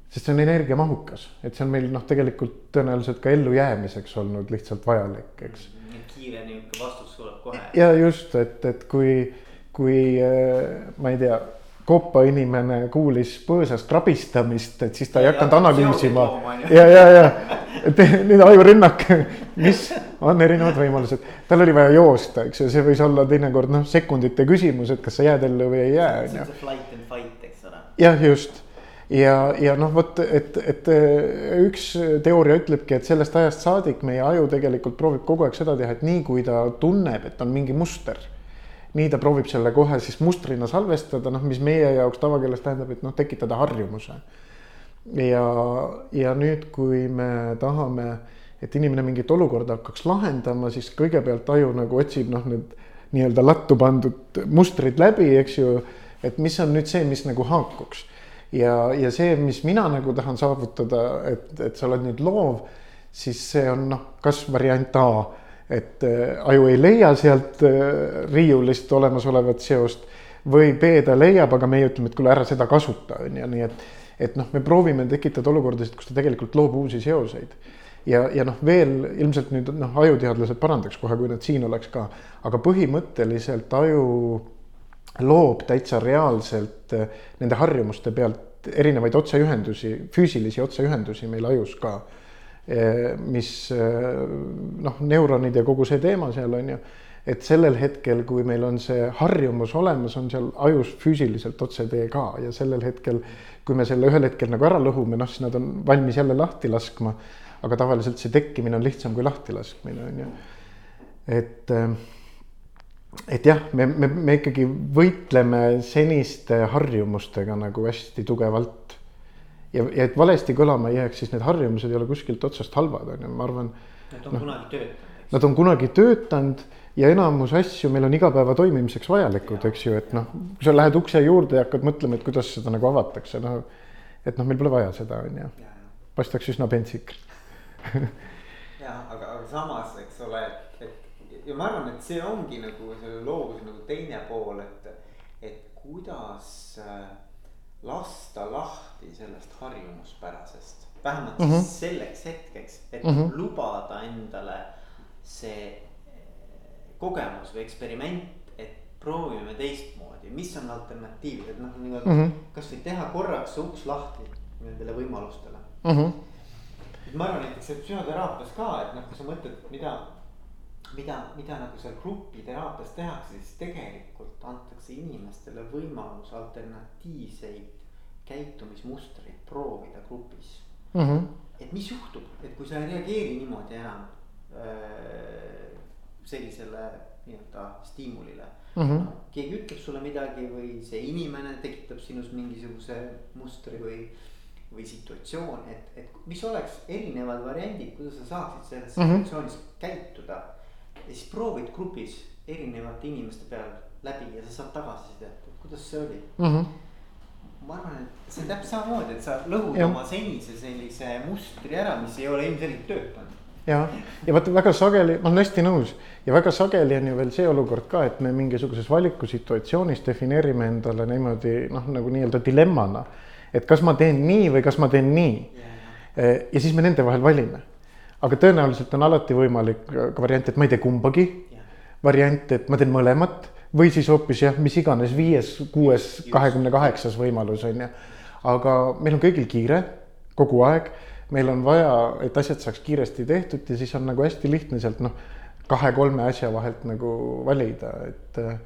S2: sest see on energiamahukas, et see on meil noh, tegelikult tõenäoliselt ka ellujäämiseks olnud lihtsalt vajalik, eks.
S1: kiire niisugune vastus tuleb kohe.
S2: ja just, et, et kui, kui äh, ma ei tea Koppa inimene kuulis põõsas krabistamist, et siis ta ei hakanud analüüsima. ja, ja, ja, et nüüd ajurünnak, mis on erinevad võimalused. tal oli vaja joosta, eks ju, see võis olla teinekord noh, sekundite küsimus, et kas sa jääd ellu või ei jää,
S1: on ju. flight and fight, eks ole.
S2: jah, just ja, ja noh, vot, et, et üks teooria ütlebki, et sellest ajast saadik meie aju tegelikult proovib kogu aeg seda teha, et nii kui ta tunneb, et on mingi muster nii ta proovib selle kohe siis mustrina salvestada, noh, mis meie jaoks tavakeeles tähendab, et noh, tekitada harjumuse. ja, ja nüüd, kui me tahame, et inimene mingit olukorda hakkaks lahendama, siis kõigepealt aju nagu otsib noh, need nii-öelda lattu pandud mustrid läbi, eks ju. et mis on nüüd see, mis nagu haakuks ja, ja see, mis mina nagu tahan saavutada, et, et sa oled nüüd loov, siis see on noh, kas variant A et äh, aju ei leia sealt äh, riiulist olemasolevat seost või B ta leiab, aga meie ütleme, et kuule, ära seda kasuta, on ju, nii et, et noh, me proovime tekitada olukordasid, kus ta tegelikult loob uusi seoseid. ja, ja noh, veel ilmselt nüüd noh, ajuteadlased parandaks kohe, kui nad siin oleks ka, aga põhimõtteliselt aju loob täitsa reaalselt äh, nende harjumuste pealt erinevaid otseühendusi, füüsilisi otseühendusi meil ajus ka mis eh, noh, neuronid ja kogu see teema seal on ju, et sellel hetkel, kui meil on see harjumus olemas, on seal ajus füüsiliselt otsetee ka ja sellel hetkel, kui me selle ühel hetkel nagu ära lõhume, noh, siis nad on valmis jälle lahti laskma. aga tavaliselt see tekkimine on lihtsam kui lahti laskmine on ju. et, eh, et jah, me, me, me ikkagi võitleme seniste harjumustega nagu hästi tugevalt ja, ja et valesti kõlama ei jääks, siis need harjumused ei ole kuskilt otsast halvad, on ju, ma arvan.
S1: Nad on no, kunagi töötanud.
S2: Nad on kunagi töötanud ja enamus asju meil on igapäeva toimimiseks vajalikud, eks ju, et noh, kui sa lähed ukse juurde ja hakkad mõtlema, et kuidas seda nagu avatakse, noh. et noh, meil pole vaja seda, on ju. paistaks üsna pentsik
S1: ja aga, aga samas, eks ole, et ja ma arvan, et see ongi nagu selle loovuse nagu teine pool, et, et kuidas äh, lasta lahti sellest harjumuspärasest, vähemalt mm -hmm. selleks hetkeks, et mm -hmm. lubada endale see eh, kogemus või eksperiment, et proovime teistmoodi, mis on alternatiivid, et noh, nii-öelda mm -hmm. kasvõi teha korraks see uks lahti nendele võimalustele mm. -hmm. ma arvan näiteks, et psühhoteraapias ka, et noh, kui sa mõtled, mida mida, mida nagu seal grupiteraapias tehakse, siis tegelikult antakse inimestele võimalus alternatiivseid käitumismustreid proovida grupis mm. -hmm. et mis juhtub, et kui sa ei reageeri niimoodi enam äh, sellisele nii-öelda stiimulile mm. -hmm. No, keegi ütleb sulle midagi või see inimene tekitab sinus mingisuguse mustri või või situatsioon, et, et mis oleks erinevad variandid, kuidas sa saaksid selles mm -hmm. situatsioonis käituda ja siis proovid grupis erinevate inimeste peal läbi ja sa saad tagasisidet, et kuidas see oli mm. -hmm. ma arvan, et see on täpselt samamoodi, et sa lõhud ja. oma senise sellise mustri ära, mis ei ole ilmselgelt töötanud
S2: ja, ja vaata väga sageli, ma olen hästi nõus ja väga sageli on ju veel see olukord ka, et me mingisuguses valikusituatsioonis defineerime endale niimoodi noh, nagu nii-öelda dilemmana. et kas ma teen nii või kas ma teen nii. ja siis me nende vahel valime aga tõenäoliselt on alati võimalik ka variant, et ma ei tee kumbagi. variant, et ma teen mõlemat või siis hoopis jah, mis iganes viies, kuues, kahekümne kaheksas võimalus on ju. aga meil on kõigil kiire kogu aeg, meil on vaja, et asjad saaks kiiresti tehtud ja siis on nagu hästi lihtne sealt noh, kahe-kolme asja vahelt nagu valida, et äh,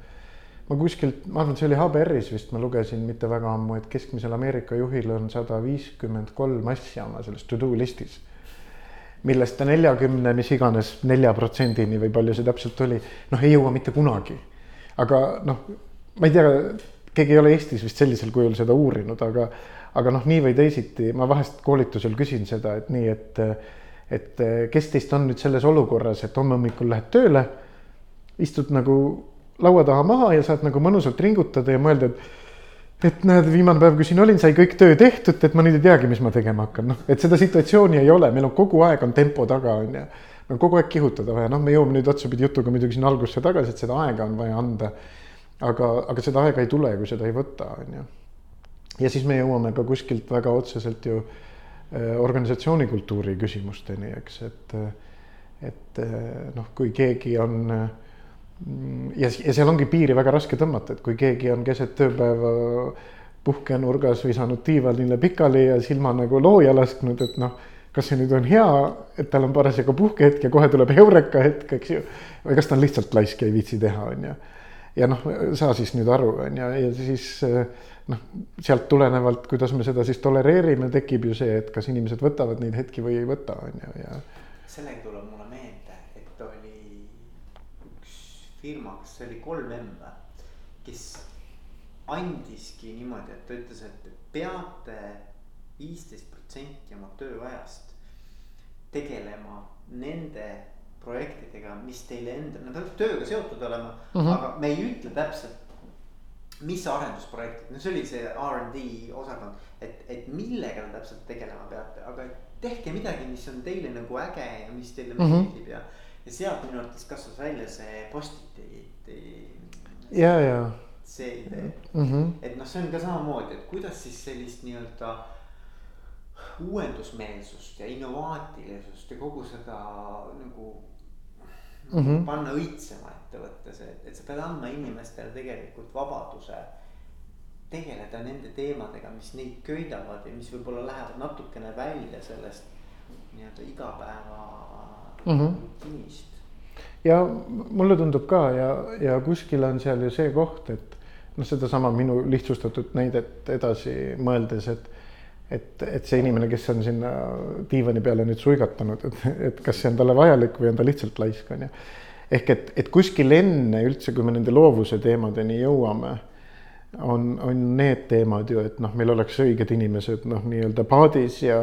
S2: ma kuskilt, ma arvan, see oli HBR-is vist ma lugesin mitte väga ammu, et keskmisel Ameerika juhil on sada viiskümmend kolm asja oma selles to do listis millest ta neljakümne, mis iganes, nelja protsendini või palju see täpselt oli, noh, ei jõua mitte kunagi. aga noh, ma ei tea, keegi ei ole Eestis vist sellisel kujul seda uurinud, aga, aga noh, nii või teisiti ma vahest koolitusel küsin seda, et nii, et, et kes teist on nüüd selles olukorras, et homme hommikul lähed tööle, istud nagu laua taha maha ja saad nagu mõnusalt ringutada ja mõelda, et et näed, viimane päev, kui siin olin, sai kõik töö tehtud, et ma nüüd ei teagi, mis ma tegema hakkan, noh, et seda situatsiooni ei ole, meil on kogu aeg on tempo taga, on ju. meil on kogu aeg kihutada vaja, noh, me jõuame nüüd otsapidi jutuga muidugi sinna algusse tagasi, et seda aega on vaja anda. aga, aga seda aega ei tule, kui seda ei võta, on ju. ja siis me jõuame ka kuskilt väga otseselt ju äh, organisatsioonikultuuri küsimusteni, eks, et, et noh, kui keegi on äh, ja, ja seal ongi piiri väga raske tõmmata, et kui keegi on keset tööpäeva puhkenurgas visanud diivanile pikali ja silma nagu looja lasknud, et noh, kas see nüüd on hea, et tal on parasjagu puhkehetk ja kohe tuleb heureka hetk, eks ju. või kas ta on lihtsalt laisk ja ei viitsi teha, on ju. ja noh, saa siis nüüd aru, on ju, ja siis noh, sealt tulenevalt, kuidas me seda siis tolereerime, tekib ju see, et kas inimesed võtavad neid hetki või ei võta, on ju, ja.
S1: sellega tuleb mulle firma, kas see oli kolm M või, kes andiski niimoodi, et ta ütles, et peate viisteist protsenti oma tööajast tegelema nende projektidega, mis teile enda, nad peavad tööga seotud olema mm, -hmm. aga me ei ütle täpselt. mis arendusprojektid, no see oli see RD osakond, et, et millega te täpselt tegelema peate, aga tehke midagi, mis on teile nagu äge ja mis teile mm -hmm. meeldib ja. Ja sealt minu arvates kasvas välja see Post-iti.
S2: ja, ja.
S1: see idee mm, -hmm. et noh, see on ka samamoodi, et kuidas siis sellist nii-öelda uuendusmeelsust ja innovaatilisust ja kogu seda nagu mm -hmm. panna õitsema ettevõttes, et, et sa pead andma inimestele tegelikult vabaduse tegeleda nende teemadega, mis neid köidavad ja mis võib-olla lähevad natukene välja sellest nii-öelda igapäeva mm -hmm. rutiinist.
S2: ja mulle tundub ka ja, ja kuskil on seal ju see koht, et noh, sedasama minu lihtsustatud näidet edasi mõeldes, et et, et see inimene, kes on sinna diivani peale nüüd suigatanud, et, et kas see on talle vajalik või on ta lihtsalt laisk, on ju. ehk et, et kuskil enne üldse, kui me nende loovuse teemadeni jõuame, on, on need teemad ju, et noh, meil oleks õiged inimesed noh, nii-öelda paadis ja,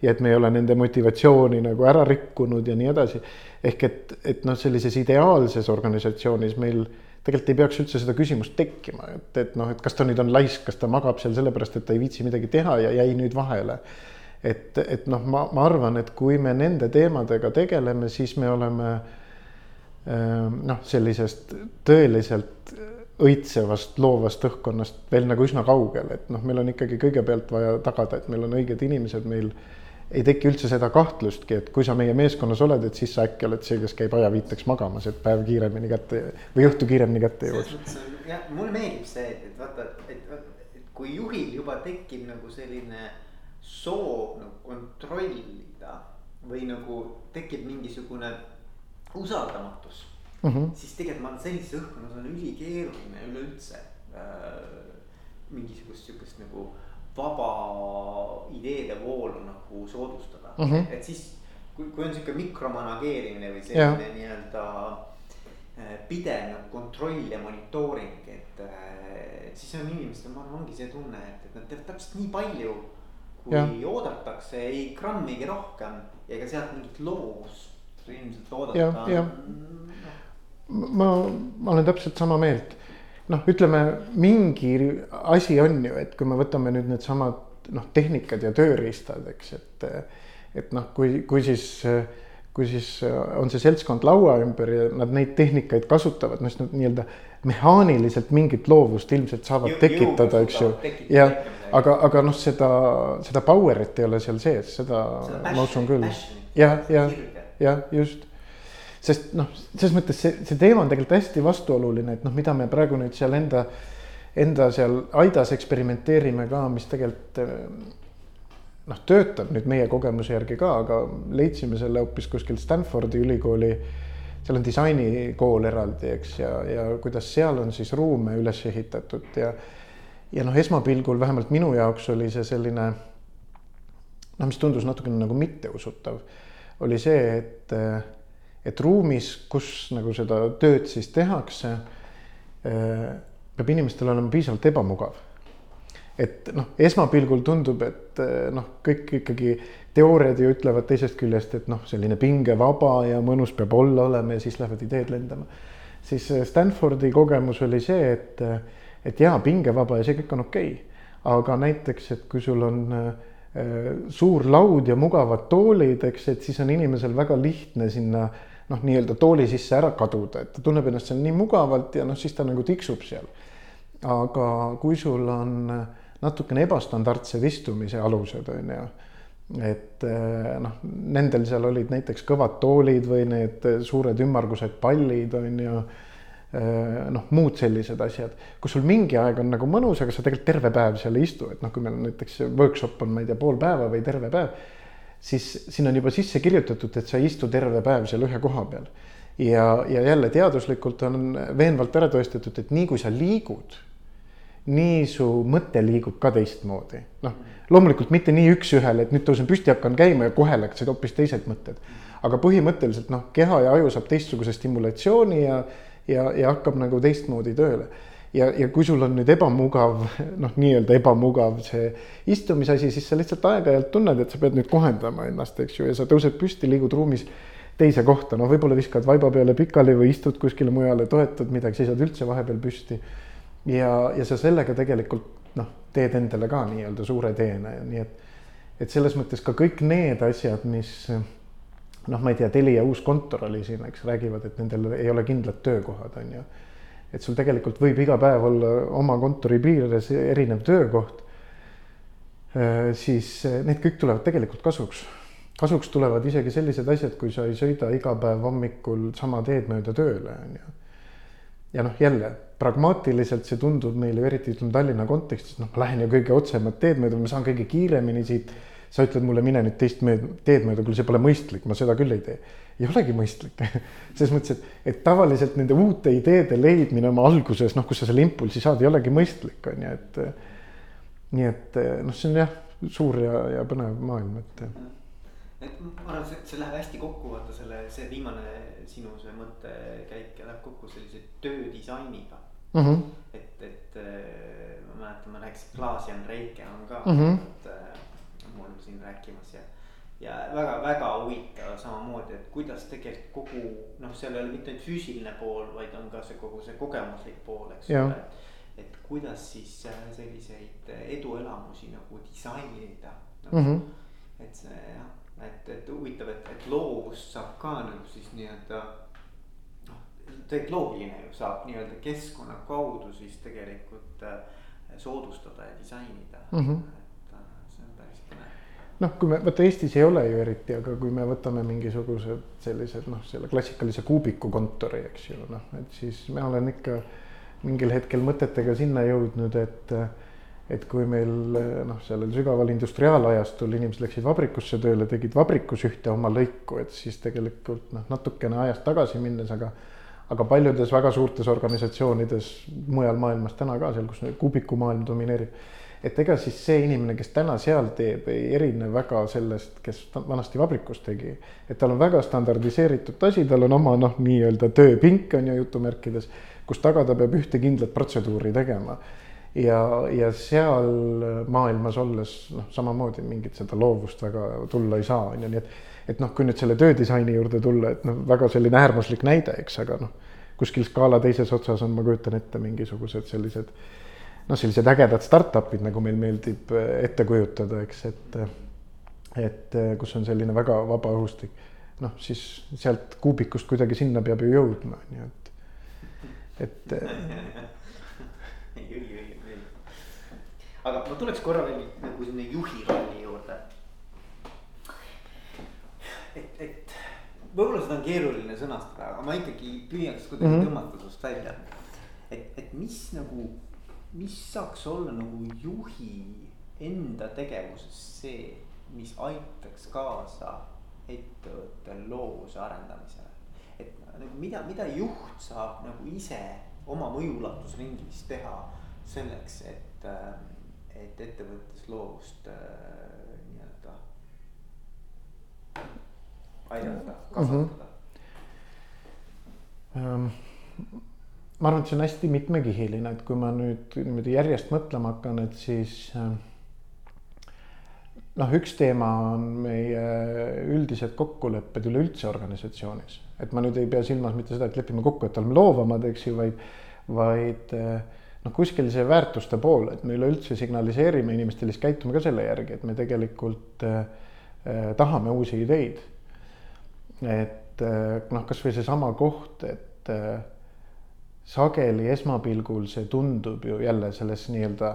S2: ja et me ei ole nende motivatsiooni nagu ära rikkunud ja nii edasi. ehk et, et noh, sellises ideaalses organisatsioonis meil tegelikult ei peaks üldse seda küsimust tekkima, et, et noh, et kas ta nüüd on laisk, kas ta magab seal sellepärast, et ta ei viitsi midagi teha ja jäi nüüd vahele. et, et noh, ma, ma arvan, et kui me nende teemadega tegeleme, siis me oleme ehm, noh, sellisest tõeliselt õitsevast loovast õhkkonnast veel nagu üsna kaugel, et noh, meil on ikkagi kõigepealt vaja tagada, et meil on õiged inimesed, meil ei teki üldse seda kahtlustki, et kui sa meie meeskonnas oled, et siis sa äkki oled see, kes käib ajaviiteks magamas, et päev kiiremini kätte või õhtu kiiremini kätte jõuaks.
S1: jah, mulle meeldib see, et vaata, et, kui juhil juba tekib nagu selline soov nagu kontrollida või nagu tekib mingisugune usaldamatus mm, -hmm. siis tegelikult ma arvan, sellises õhkkonnas on ülikeeruline üleüldse äh, mingisugust sihukest nagu vaba ideede voolu nagu soodustada mm, -hmm. et siis kui, kui on sihuke mikromanageerimine või selline nii-öelda äh, pidev nagu kontroll ja monitooring, et äh, siis on inimestel, ma arvan, ongi see tunne, et, et nad teevad täpselt nii palju, kui ja. oodatakse, ei grammigi rohkem ja ega sealt mingit loovust ilmselt oodata.
S2: No. Ma, ma olen täpselt sama meelt. Noh, ütleme mingi asi on ju, et kui me võtame nüüd needsamad noh, tehnikad ja tööriistad, eks, et et noh, kui, kui siis kui siis on see seltskond laua ümber ja nad neid tehnikaid kasutavad, noh siis nad nii-öelda mehaaniliselt mingit loovust ilmselt saavad Jõ, tekitada, eks ju. ja aga, aga noh, seda, seda power'it ei ole seal sees, seda, seda ma usun küll. ja, ja, ja just sest noh, selles mõttes see, see teema on tegelikult hästi vastuoluline, et noh, mida me praegu nüüd seal enda, enda seal aidas eksperimenteerime ka, mis tegelikult noh, töötab nüüd meie kogemuse järgi ka, aga leidsime selle hoopis kuskil Stanfordi ülikooli. seal on disainikool eraldi, eks, ja, ja kuidas seal on siis ruume üles ehitatud ja ja noh, esmapilgul vähemalt minu jaoks oli see selline noh, mis tundus natukene nagu mitteusutav, oli see, et et ruumis, kus nagu seda tööd siis tehakse, äh, peab inimestel olema piisavalt ebamugav. et noh, esmapilgul tundub, et äh, noh, kõik ikkagi teooriad ju ütlevad teisest küljest, et noh, selline pingevaba ja mõnus peab olla olema ja siis lähevad ideed lendama. siis äh, Stanfordi kogemus oli see, et, et jaa, pingevaba ja see kõik on okei okay., aga näiteks, et kui sul on suur laud ja mugavad toolid, eks, et siis on inimesel väga lihtne sinna äh, noh, nii-öelda tooli sisse ära kaduda, et ta tunneb ennast seal nii mugavalt ja noh, siis ta nagu tiksub seal. aga kui sul on natukene ebastandardsed istumise alused, on ju, et eh, noh, nendel seal olid näiteks kõvad toolid või need suured ümmargused pallid, on ju eh, noh, muud sellised asjad, kus sul mingi aeg on nagu mõnus, aga sa tegelikult terve päev seal ei istu, et noh, kui meil näiteks workshop on, ma ei tea, pool päeva või terve päev siis siin on juba sisse kirjutatud, et sa ei istu terve päev seal ühe koha peal. ja, ja jälle teaduslikult on veenvalt ära tõestatud, et nii kui sa liigud, nii su mõte liigub ka teistmoodi. noh, loomulikult mitte nii üks-ühele, et nüüd tõusen püsti, hakkan käima ja kohe läksid hoopis teised mõtted. aga põhimõtteliselt noh, keha ja aju saab teistsuguse stimulatsiooni ja, ja, ja hakkab nagu teistmoodi tööle ja, ja kui sul on nüüd ebamugav, noh, nii-öelda ebamugav see istumisasi, siis sa lihtsalt aeg-ajalt tunned, et sa pead nüüd kohendama ennast, eks ju, ja sa tõused püsti, liigud ruumis teise kohta, no võib-olla viskad vaiba peale pikali või istud kuskile mujale, toetad midagi, seisad üldse vahepeal püsti. ja, ja sa sellega tegelikult noh, teed endale ka nii-öelda suure teene, nii et, et selles mõttes ka kõik need asjad, mis noh, ma ei tea, Telia uus kontor oli siin, eks, räägivad, et nendel ei ole kindlad töökohad, on ju et sul tegelikult võib iga päev olla oma kontori piires erinev töökoht. Äh, siis äh, need kõik tulevad tegelikult kasuks. kasuks tulevad isegi sellised asjad, kui sa ei sõida iga päev hommikul sama teed mööda tööle, on ju. ja noh, jälle pragmaatiliselt see tundub meile, eriti ütleme Tallinna kontekstis, noh, ma lähen ju kõige otsemat teed mööda, ma saan kõige kiiremini siit. sa ütled mulle, mine nüüd teist teed mööda, küll see pole mõistlik, ma seda küll ei tee ei olegi mõistlik selles mõttes, et, et tavaliselt nende uute ideede leidmine oma alguses, noh, kus sa selle impulsi saad, ei olegi mõistlik, on ju, et. nii et noh, see on jah, suur ja, ja põnev maailm, et.
S1: et ma arvan, et see, see läheb hästi kokku, vaata selle, see viimane sinu see mõttekäik läheb kokku sellise töödisainiga mm. -hmm. et, et ma mäletan, ma rääkisin, Klaas-Jan Reike on ka mm -hmm. et, mul siin rääkimas ja ja väga-väga huvitav samamoodi, et kuidas tegelikult kogu noh, seal ei ole mitte ainult füüsiline pool, vaid on ka see kogu see kogemuslik pool, eks ole. et kuidas siis äh, selliseid eduelamusi nagu disainida nagu, mm. -hmm. et see jah, et, et huvitav, et, et loovust saab ka nagu siis nii-öelda noh, tegelikult loogiline ju saab nii-öelda keskkonna kaudu siis tegelikult äh, soodustada ja disainida mm. -hmm
S2: noh, kui me, vaata Eestis ei ole ju eriti, aga kui me võtame mingisugused sellised noh, selle klassikalise kuubiku kontori, eks ju, noh, et siis ma olen ikka mingil hetkel mõtetega sinna jõudnud, et et kui meil noh, sellel sügaval industriaalajastul inimesed läksid vabrikusse tööle, tegid vabrikus ühte oma lõiku, et siis tegelikult noh, natukene ajas tagasi minnes, aga aga paljudes väga suurtes organisatsioonides mujal maailmas täna ka seal, kus kuubikumaailm domineerib et ega siis see inimene, kes täna seal teeb, ei erine väga sellest, kes vanasti vabrikus tegi. et tal on väga standardiseeritud asi, tal on oma noh, nii-öelda tööpink on ju jutumärkides, kus taga ta peab ühte kindlat protseduuri tegema. ja, ja seal maailmas olles noh, samamoodi mingit seda loovust väga tulla ei saa, on ju, nii et et noh, kui nüüd selle töödisaini juurde tulla, et noh, väga selline äärmuslik näide, eks, aga noh, kuskil skaala teises otsas on, ma kujutan ette, mingisugused sellised noh, sellised ägedad startup'id, nagu meil meeldib äh, ette kujutada, eks, et, äh, et äh, kus on selline väga vaba õhustik. noh, siis sealt kuubikust kuidagi sinna peab ju jõudma, nii et, et.
S1: aga ma tuleks korra veel nagu sinna juhi rolli juurde. et, et võib-olla seda on keeruline sõnastada, aga ma ikkagi püüaks kuidagi mm -hmm. tõmmata sinust välja. et, et mis nagu mis saaks olla nagu juhi enda tegevuses see, mis aitaks kaasa ettevõtte loovuse arendamisele. et nagu mida, mida juht saab nagu ise oma mõjuulatusringis teha selleks, et, et ettevõttes loovust äh, nii-öelda aidata, kasvatada
S2: mm. -hmm. Um ma arvan, et see on hästi mitmekihiline, et kui ma nüüd niimoodi järjest mõtlema hakkan, et siis äh, noh, üks teema on meie üldised kokkulepped üleüldse organisatsioonis, et ma nüüd ei pea silmas mitte seda, et lepime kokku, et oleme loovamad, eks ju, vaid, vaid äh, noh, kuskil see väärtuste pool, et me üleüldse signaliseerime inimestele, siis käitume ka selle järgi, et me tegelikult eh, tahame uusi ideid. et noh, kasvõi seesama koht, et eh, sageli esmapilgul see tundub ju jälle selles nii-öelda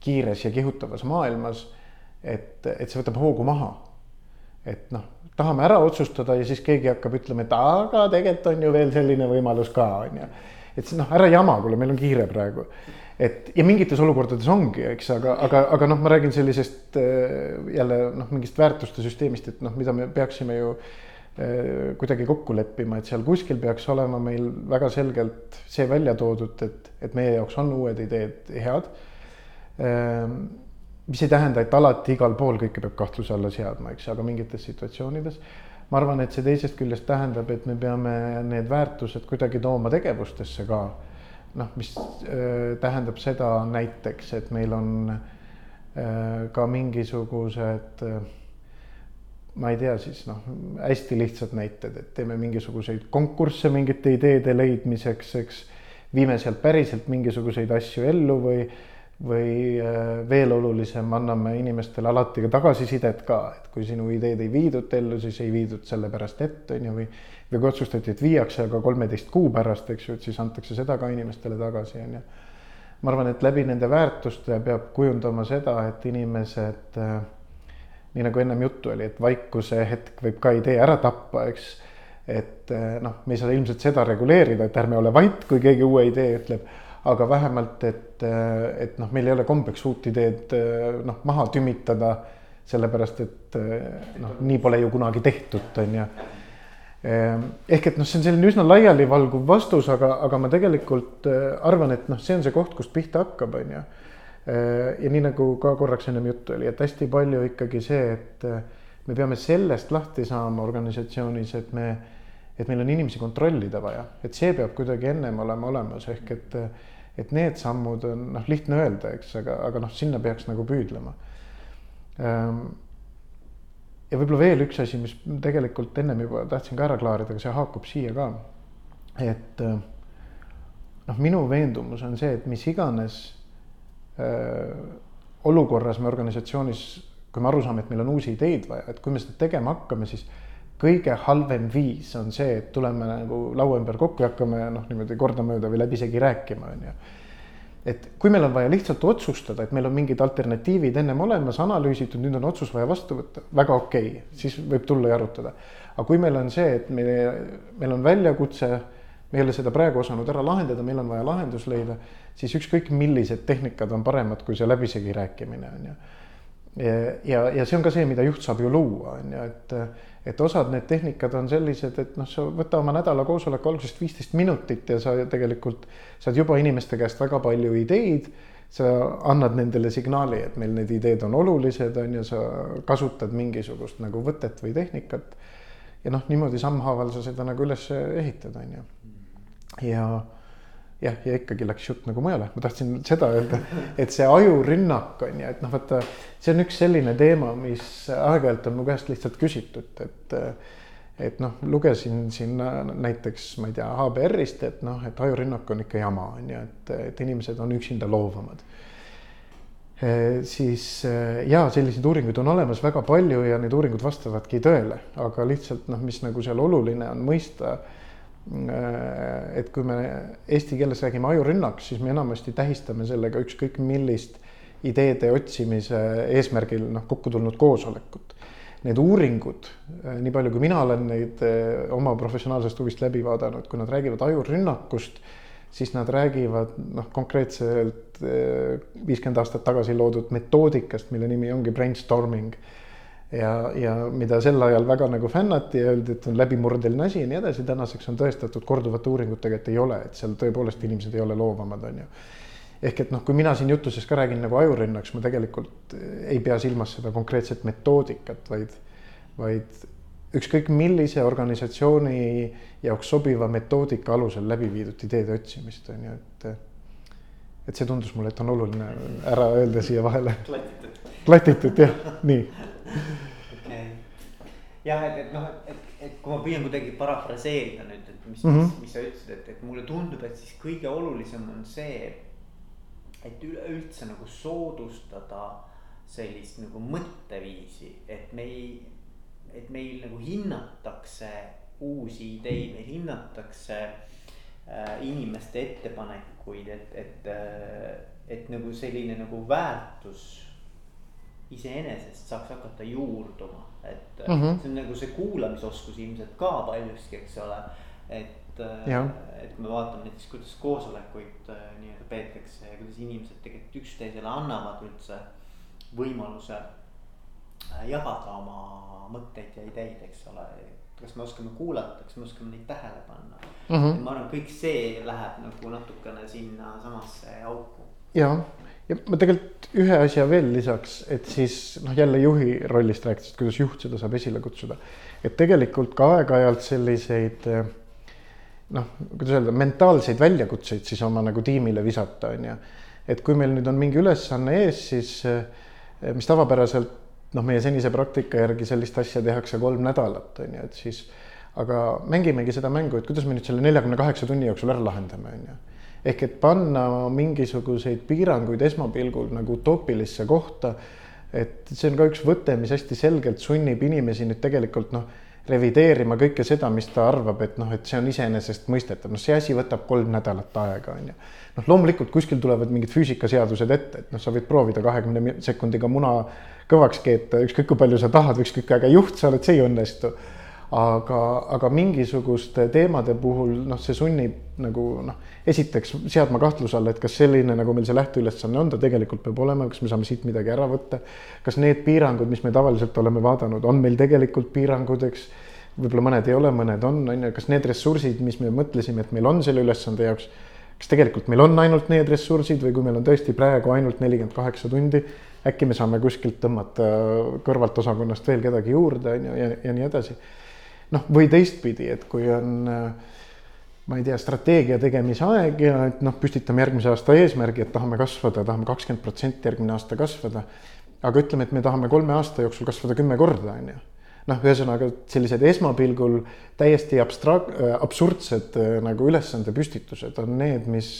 S2: kiires ja kihutavas maailmas, et, et see võtab hoogu maha. et noh, tahame ära otsustada ja siis keegi hakkab ütlema, et aga tegelikult on ju veel selline võimalus ka, on ju. et noh, ära jama, kuule, meil on kiire praegu. et ja mingites olukordades ongi, eks, aga, aga, aga noh, ma räägin sellisest jälle noh, mingist väärtuste süsteemist, et noh, mida me peaksime ju Äh, kuidagi kokku leppima, et seal kuskil peaks olema meil väga selgelt see välja toodud, et, et meie jaoks on uued ideed head. Ähm, mis ei tähenda, et alati igal pool kõike peab kahtluse alla seadma, eks, aga mingites situatsioonides. ma arvan, et see teisest küljest tähendab, et me peame need väärtused kuidagi tooma tegevustesse ka. noh, mis äh, tähendab seda näiteks, et meil on äh, ka mingisugused äh, ma ei tea, siis noh, hästi lihtsad näited, et teeme mingisuguseid konkursse mingite ideede leidmiseks, eks. viime sealt päriselt mingisuguseid asju ellu või, või äh, veel olulisem, anname inimestele alati ka tagasisidet ka, et kui sinu ideed ei viidud ellu, siis ei viidud sellepärast ette, on ju, või. või kui otsustati, et viiakse, aga kolmeteist kuu pärast, eks ju, et siis antakse seda ka inimestele tagasi, on ju. ma arvan, et läbi nende väärtuste peab kujundama seda, et inimesed äh, nii nagu ennem juttu oli, et vaikuse hetk võib ka idee ära tappa, eks. et eh, noh, me ei saa ilmselt seda reguleerida, et ärme ole vait, kui keegi uue idee ütleb. aga vähemalt, et, eh, et noh, meil ei ole kombeks uut ideed eh, noh, maha tümitada. sellepärast, et noh, nii pole ju kunagi tehtud, on ju ehk et noh, see on selline üsna laialivalguv vastus, aga, aga ma tegelikult arvan, et noh, see on see koht, kust pihta hakkab, on ju ja nii nagu ka korraks ennem juttu oli, et hästi palju ikkagi see, et äh, me peame sellest lahti saama organisatsioonis, et me, et meil on inimesi kontrollida vaja, et see peab kuidagi ennem olema olemas, ehk et, et need sammud on noh, lihtne öelda, eks, aga, aga noh, sinna peaks nagu püüdlema. Ähm, ja võib-olla veel üks asi, mis tegelikult ennem juba tahtsin ka ära klaarida, aga see haakub siia ka. et äh, noh, minu veendumus on see, et mis iganes Äh, olukorras me organisatsioonis, kui me aru saame, et meil on uusi ideid vaja, et kui me seda tegema hakkame, siis kõige halvem viis on see, et tuleme nagu laua ümber kokku ja hakkame noh, niimoodi kordamööda või läbisegi rääkima, on ju. et kui meil on vaja lihtsalt otsustada, et meil on mingid alternatiivid ennem olemas, analüüsitud, nüüd on otsus vaja vastu võtta, väga okei okay,, siis võib tulla ja arutada. aga kui meil on see, et meil, meil on väljakutse, me ei ole seda praegu osanud ära lahendada, meil on vaja lahendus leida siis ükskõik millised tehnikad on paremad kui see läbisegi rääkimine on ju. ja, ja, ja see on ka see, mida juht saab ju luua, on ju, et, et osad need tehnikad on sellised, et noh, sa võta oma nädala koosoleku algusest viisteist minutit ja sa tegelikult saad juba inimeste käest väga palju ideid sa annad nendele signaali, et meil need ideed on olulised, on ju, sa kasutad mingisugust nagu võtet või tehnikat. ja noh, niimoodi sammhaaval sa seda nagu üles ehitad, on ju. Ja jah, ja ikkagi läks jutt nagu mujale, ma tahtsin seda öelda, et see ajurünnak on ju, et noh, vaata, see on üks selline teema, mis aeg-ajalt on mu käest lihtsalt küsitud, et et noh, lugesin siin näiteks, ma ei tea, HBR-ist, et noh, et ajurünnak on ikka jama, on ju, et, et inimesed on üksinda loovamad e,. siis jaa, selliseid uuringuid on olemas väga palju ja need uuringud vastavadki tõele, aga lihtsalt noh, mis nagu seal oluline on mõista et kui me eesti keeles räägime ajurünnak, siis me enamasti tähistame sellega ükskõik millist ideede otsimise eesmärgil noh, kokku tulnud koosolekut. Need uuringud, äh, nii palju kui mina olen neid äh, oma professionaalsest huvist läbi vaadanud, kui nad räägivad ajurünnakust, siis nad räägivad noh, konkreetselt viiskümmend aastat tagasi loodud metoodikast, mille nimi ongi brainstorming ja, ja mida sel ajal väga nagu fännati ja öeldi, et on läbimurdeline asi ja nii edasi, tänaseks on tõestatud korduvate uuringutega, et ei ole, et seal tõepoolest inimesed ei ole loovamad, on ju. ehk et noh, kui mina siin jutuses ka räägin nagu ajurünnaks, ma tegelikult ei pea silmas seda konkreetset metoodikat, vaid, vaid ükskõik millise organisatsiooni jaoks sobiva metoodika alusel läbi viidud ideede otsimist on ju, et. et see tundus mulle, et on oluline ära öelda siia vahele. klatitud. klatitud jah, nii
S1: okei, jah, et, et noh, et, et kui ma püüan kuidagi parafraseerida nüüd, et mis mm, -hmm. mis, mis sa ütlesid, et, et mulle tundub, et siis kõige olulisem on see. et üleüldse nagu soodustada sellist nagu mõtteviisi, et me ei, et meil nagu hinnatakse uusi ideid, meil hinnatakse äh, inimeste ettepanekuid, et, et äh,, et nagu selline nagu väärtus iseenesest saaks hakata juurduma, et mm -hmm. see on nagu see kuulamisoskus ilmselt ka paljuski, eks ole. et, et kui me vaatame näiteks, kuidas koosolekuid äh, nii-öelda peetakse ja kuidas inimesed tegelikult üksteisele annavad üldse võimaluse äh, jagada oma mõtteid ja ideid, eks ole. kas me oskame kuulata, kas me oskame neid tähele panna mm. -hmm. ma arvan, kõik see läheb nagu natukene sinna samasse auku.
S2: jah ja ma tegelikult ühe asja veel lisaks, et siis noh, jälle juhi rollist rääkides, kuidas juht seda saab esile kutsuda. et tegelikult ka aeg-ajalt selliseid noh, kuidas öelda, mentaalseid väljakutseid siis oma nagu tiimile visata, on ju. et kui meil nüüd on mingi ülesanne ees, siis mis tavapäraselt noh, meie senise praktika järgi sellist asja tehakse kolm nädalat, on ju, et siis aga mängimegi seda mängu, et kuidas me nüüd selle neljakümne kaheksa tunni jooksul ära lahendame, on ju. Ehk et panna mingisuguseid piiranguid esmapilgul nagu utoopilisse kohta, et see on ka üks võte, mis hästi selgelt sunnib inimesi nüüd tegelikult noh, revideerima kõike seda, mis ta arvab, et noh, et see on iseenesestmõistetav, noh, see asi võtab kolm nädalat aega, on ju. noh, loomulikult kuskil tulevad mingid füüsikaseadused ette, et noh, sa võid proovida kahekümne sekundiga muna kõvaks keeta, ükskõik kui palju sa tahad, ükskõik kui äge juht sa oled, see ei õnnestu. Aga, aga mingisuguste teemade puhul noh, see sunnib nagu noh, esiteks seadma kahtluse alla, et kas selline, nagu meil see lähteülesanne on, ta tegelikult peab olema, kas me saame siit midagi ära võtta. kas need piirangud, mis me tavaliselt oleme vaadanud, on meil tegelikult piirangud, eks võib-olla mõned ei ole, mõned on, on ju, kas need ressursid, mis me mõtlesime, et meil on selle ülesande jaoks, kas tegelikult meil on ainult need ressursid või kui meil on tõesti praegu ainult nelikümmend kaheksa tundi, äkki me saame kuskilt tõmmata kõrvalt osakonnast veel kedagi juurde, on ju, ja, ja nii edasi. Noh, või teistpidi, et kui on ma ei tea, strateegia tegemise aeg ja et noh, püstitame järgmise aasta eesmärgi, et tahame kasvada, tahame kakskümmend protsenti järgmine aasta kasvada. aga ütleme, et me tahame kolme aasta jooksul kasvada kümme korda, on ju. noh, ühesõnaga sellised esmapilgul täiesti abstraak-, absurdsed nagu ülesandepüstitused on need, mis,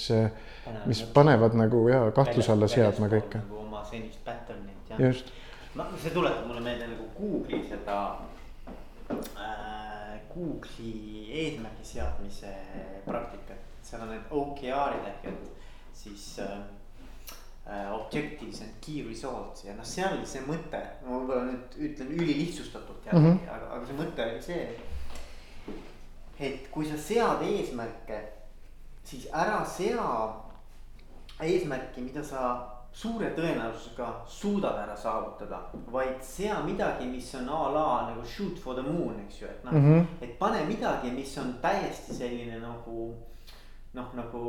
S2: mis panevad nagu ja kahtluse alla seadma kõike
S1: nagu senist pattern'it
S2: jah. just.
S1: no see tuletab mulle meelde nagu Google'i seda äh,, Google'i eesmärgi seadmise praktikat, seal on need OKR-id ehk et siis äh, objectives and key results ja noh, seal see mõte, ma võib-olla nüüd ütlen ülilihtsustatult jällegi mm, -hmm. aga, aga see mõte oli see. et kui sa sead eesmärke, siis ära sea eesmärki, mida sa suure tõenäosusega suudad ära saavutada, vaid sea midagi, mis on a la nagu shoot for the moon, eks ju, et noh mm -hmm., et pane midagi, mis on täiesti selline nagu noh, nagu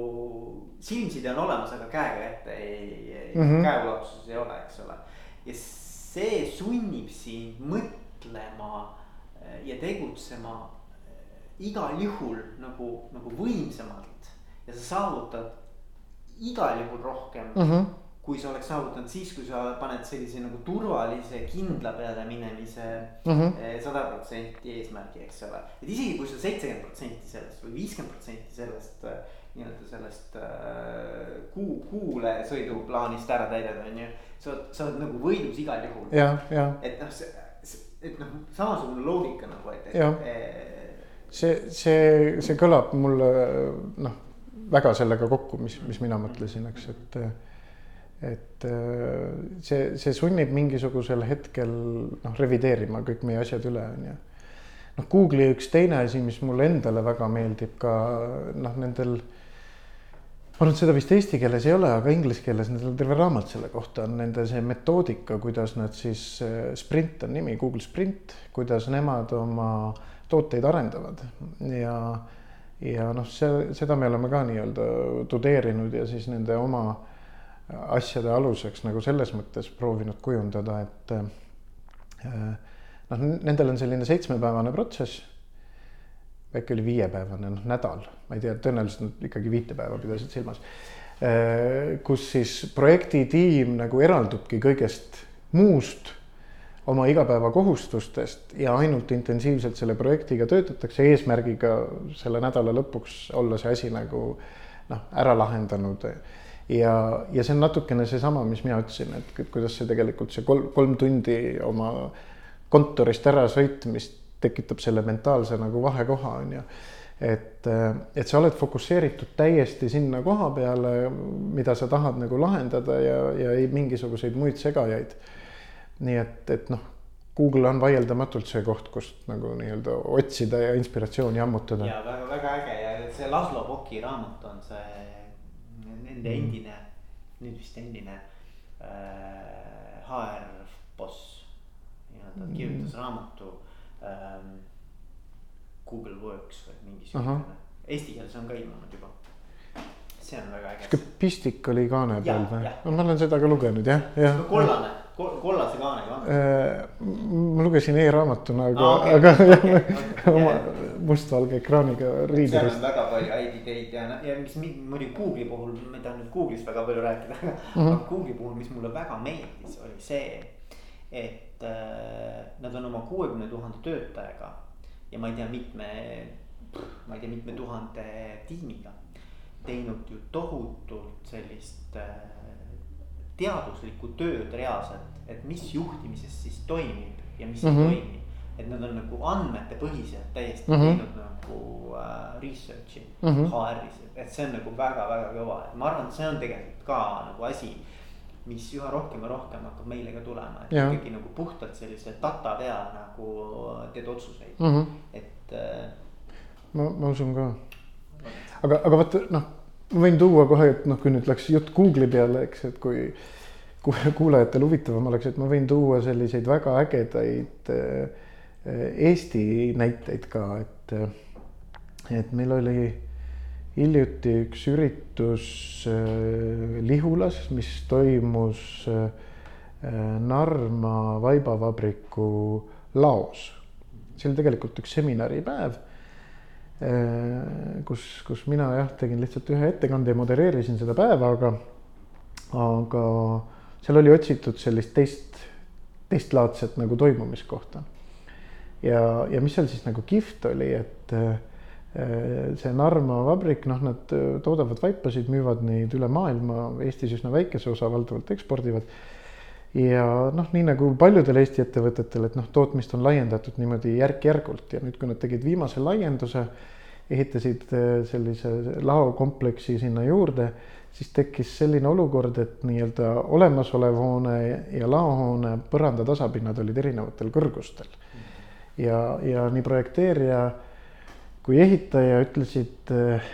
S1: silmside on olemas, aga käega ette ei, ei mm -hmm. käeulatuses ei ole, eks ole. ja see sunnib sind mõtlema eh, ja tegutsema eh, igal juhul nagu, nagu võimsamalt ja sa saavutad igal juhul rohkem mm. -hmm kui sa oleks saavutanud siis, kui sa paned sellise nagu turvalise, kindla peale minemise mhm. eh, sada protsenti eesmärgi, eks ole. et isegi kui sa seitsekümmend protsenti sellest või viiskümmend protsenti sellest eh, nii-öelda sellest äh, kuu, kuule sõiduplaanist ära täidad, on ju. sa oled, sa oled nagu võidus igal juhul. et noh, see, et noh, samasugune loogika nagu, et,
S2: et. see, see, see kõlab mulle noh, väga sellega kokku, mis, mis mina mõtlesin, eks, et et äh, see, see sunnib mingisugusel hetkel noh, revideerima kõik meie asjad üle, on ju. noh, Google'i üks teine asi, mis mulle endale väga meeldib ka noh, nendel. ma arvan, et seda vist eesti keeles ei ole, aga inglise keeles nendel on terve raamat selle kohta on nende see metoodika, kuidas nad siis, äh, Sprint on nimi, Google Sprint, kuidas nemad oma tooteid arendavad ja ja noh, see, seda me oleme ka nii-öelda tudeerinud ja siis nende oma asjade aluseks nagu selles mõttes proovinud kujundada, et äh, noh, nendel on selline seitsmepäevane protsess. äkki oli viiepäevane, noh nädal, ma ei tea, tõenäoliselt nad ikkagi viite päeva pidasid silmas. Äh, kus siis projektitiim nagu eraldubki kõigest muust oma igapäevakohustustest ja ainult intensiivselt selle projektiga töötatakse eesmärgiga selle nädala lõpuks olla see asi nagu noh, ära lahendanud ja, ja see on natukene seesama, mis mina ütlesin, et kuidas see tegelikult see kolm, kolm tundi oma kontorist ära sõitmist tekitab selle mentaalse nagu vahekoha, on ju. et, et sa oled fokusseeritud täiesti sinna koha peale, mida sa tahad nagu lahendada ja, ja ei mingisuguseid muid segajaid. nii et, et noh, Google on vaieldamatult see koht, kust nagu nii-öelda otsida ja inspiratsiooni ammutada.
S1: ja väga-väga äge ja see Laslo Boki raamat on see nende mm. endine, nüüd vist endine äh, HR boss. nii-öelda mm. kirjutas raamatu ähm, Google Works või mingisugune uh, -huh. eesti keeles on ka ilmunud juba. see on väga äge
S2: sihuke pistik oli kaane peal või no ma olen seda ka lugenud jah, jah.
S1: kollane, kollase kaanega on.
S2: ma lugesin e-raamatuna, aga
S1: Aa, okei,
S2: aga
S1: okei, okei.
S2: oma mustvalge ekraaniga
S1: seal on väga palju häid ideid ja, ja mis mi- muidugi Google'i puhul, ma ei taha nüüd Google'ist väga palju rääkida, aga mm. -hmm. Google'i puhul, mis mulle väga meeldis, oli see. et äh, nad on oma kuuekümne tuhande töötajaga ja ma ei tea, mitme, ma ei tea, mitme tuhande tiimiga teinud ju tohutult sellist äh, teaduslikku tööd reaalselt, et mis juhtimises siis toimib ja mis mm
S2: Mhm.
S1: -hmm. ei toimi. et nad on nagu andmetepõhiselt täiesti mm
S2: Mhm.
S1: -hmm. teinud nagu äh, research'i mm
S2: Mhm.
S1: -hmm. HR-is, et see on nagu väga-väga kõva, et ma arvan, et see on tegelikult ka nagu asi. mis üha rohkem ja rohkem hakkab meile ka tulema, et
S2: Jah.
S1: ikkagi nagu puhtalt sellise data peal nagu teed otsuseid mm,
S2: Mhm.
S1: -hmm. et äh,.
S2: ma, ma usun ka. aga, aga vaata noh, ma võin tuua kohe, et noh, kui nüüd läks jutt Google'i peale, eks, et kui kui kuulajatel huvitavam oleks, et ma võin tuua selliseid väga ägedaid äh, Eesti näiteid ka, et äh, et meil oli hiljuti üks üritus äh, Lihulas, mis toimus Narva vaibavabriku laos. see oli tegelikult üks seminaripäev kus, kus mina jah, tegin lihtsalt ühe ettekande ja modereerisin seda päeva, aga, aga seal oli otsitud sellist teist, teistlaadset nagu toimumiskohta. ja, ja mis seal siis nagu kihvt oli, et äh, see Narva vabrik, noh, nad toodavad vaipasid, müüvad neid üle maailma, Eestis üsna väikese osa valdavalt ekspordivad ja noh, nii nagu paljudel Eesti ettevõtetel, et noh, tootmist on laiendatud niimoodi järk-järgult ja nüüd, kui nad tegid viimase laienduse, ehitasid eh, sellise laokompleksi sinna juurde, siis tekkis selline olukord, et nii-öelda olemasolev hoone ja laohoone põranda tasapinnad olid erinevatel kõrgustel. ja, ja nii projekteerija kui ehitaja ütlesid,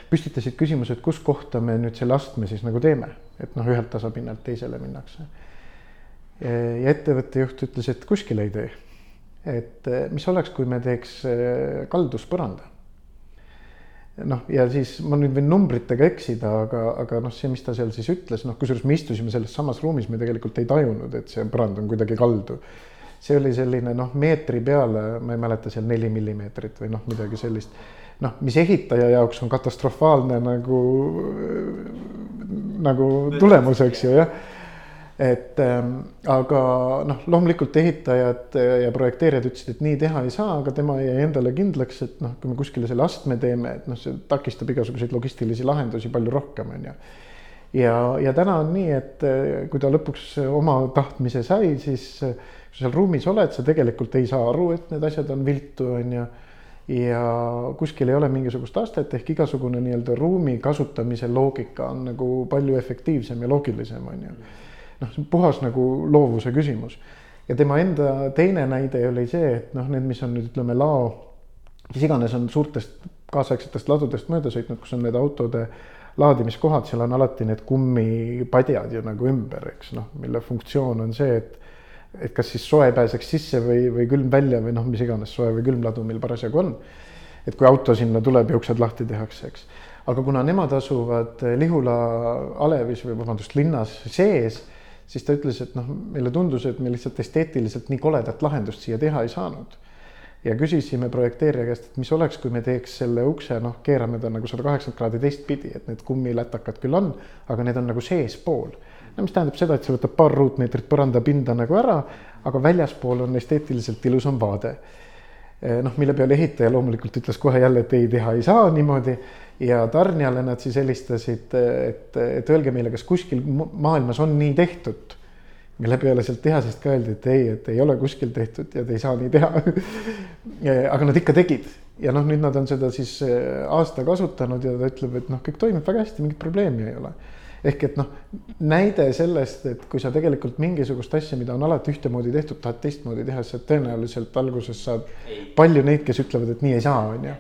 S2: püstitasid küsimuse, et kus kohta me nüüd selle astme siis nagu teeme, et noh, ühelt tasapinnalt teisele minnakse ja ettevõtte juht ütles, et kuskile ei tee. et eh, mis oleks, kui me teeks eh, kalduspõranda. noh, ja siis ma nüüd võin numbritega eksida, aga, aga noh, see, mis ta seal siis ütles, noh, kusjuures me istusime selles samas ruumis, me tegelikult ei tajunud, et see põrand on kuidagi kaldu. see oli selline noh, meetri peale, ma ei mäleta seal neli millimeetrit või noh, midagi sellist noh, mis ehitaja jaoks on katastrofaalne nagu, nagu tulemus, eks ju jah et ähm, aga noh, loomulikult ehitajad ja projekteerijad ütlesid, et nii teha ei saa, aga tema jäi endale kindlaks, et noh, kui me kuskile selle astme teeme, et noh, see takistab igasuguseid logistilisi lahendusi palju rohkem, on ju. ja, ja täna on nii, et äh, kui ta lõpuks oma tahtmise sai, siis äh, kui sa seal ruumis oled, sa tegelikult ei saa aru, et need asjad on viltu, on ju ja kuskil ei ole mingisugust astet ehk igasugune nii-öelda ruumi kasutamise loogika on nagu palju efektiivsem ja loogilisem, on ju. Noh, see on puhas nagu loovuse küsimus. ja tema enda teine näide oli see, et noh, need, mis on nüüd ütleme lao, mis iganes on suurtest kaasaegsetest ladudest mööda sõitnud, kus on need autode laadimiskohad, seal on alati need kummipadjad ju nagu ümber, eks noh, mille funktsioon on see, et et kas siis soe pääseks sisse või, või külm välja või noh, mis iganes soe või külm ladu meil parasjagu on. et kui auto sinna tuleb ja uksed lahti tehakse, eks. aga kuna nemad asuvad Lihula alevis või vabandust, linnas sees, siis ta ütles, et noh, meile tundus, et me lihtsalt esteetiliselt nii koledat lahendust siia teha ei saanud. ja küsisime projekteerija käest, et mis oleks, kui me teeks selle ukse, noh, keerame ta nagu sada kaheksakümmend kraadi teistpidi, et need kummilätakad küll on, aga need on nagu seespool no mis tähendab seda, et see võtab paar ruutmeetrit põrandapinda nagu ära, aga väljaspool on esteetiliselt ilusam vaade. noh, mille peale ehitaja loomulikult ütles kohe jälle, et ei, teha ei saa niimoodi ja tarnijale nad siis helistasid, et, et öelge meile, kas kuskil maailmas on nii tehtud. mille peale sealt tehasest ka öeldi, et ei, et ei ole kuskil tehtud ja te ei saa nii teha aga nad ikka tegid ja noh, nüüd nad on seda siis aasta kasutanud ja ta ütleb, et noh, kõik toimib väga hästi, mingit probleemi ei ole ehk et noh, näide sellest, et kui sa tegelikult mingisugust asja, mida on alati ühtemoodi tehtud, tahad teistmoodi teha, siis sa tõenäoliselt alguses saad palju neid, kes ütlevad, et nii ei saa, on ju.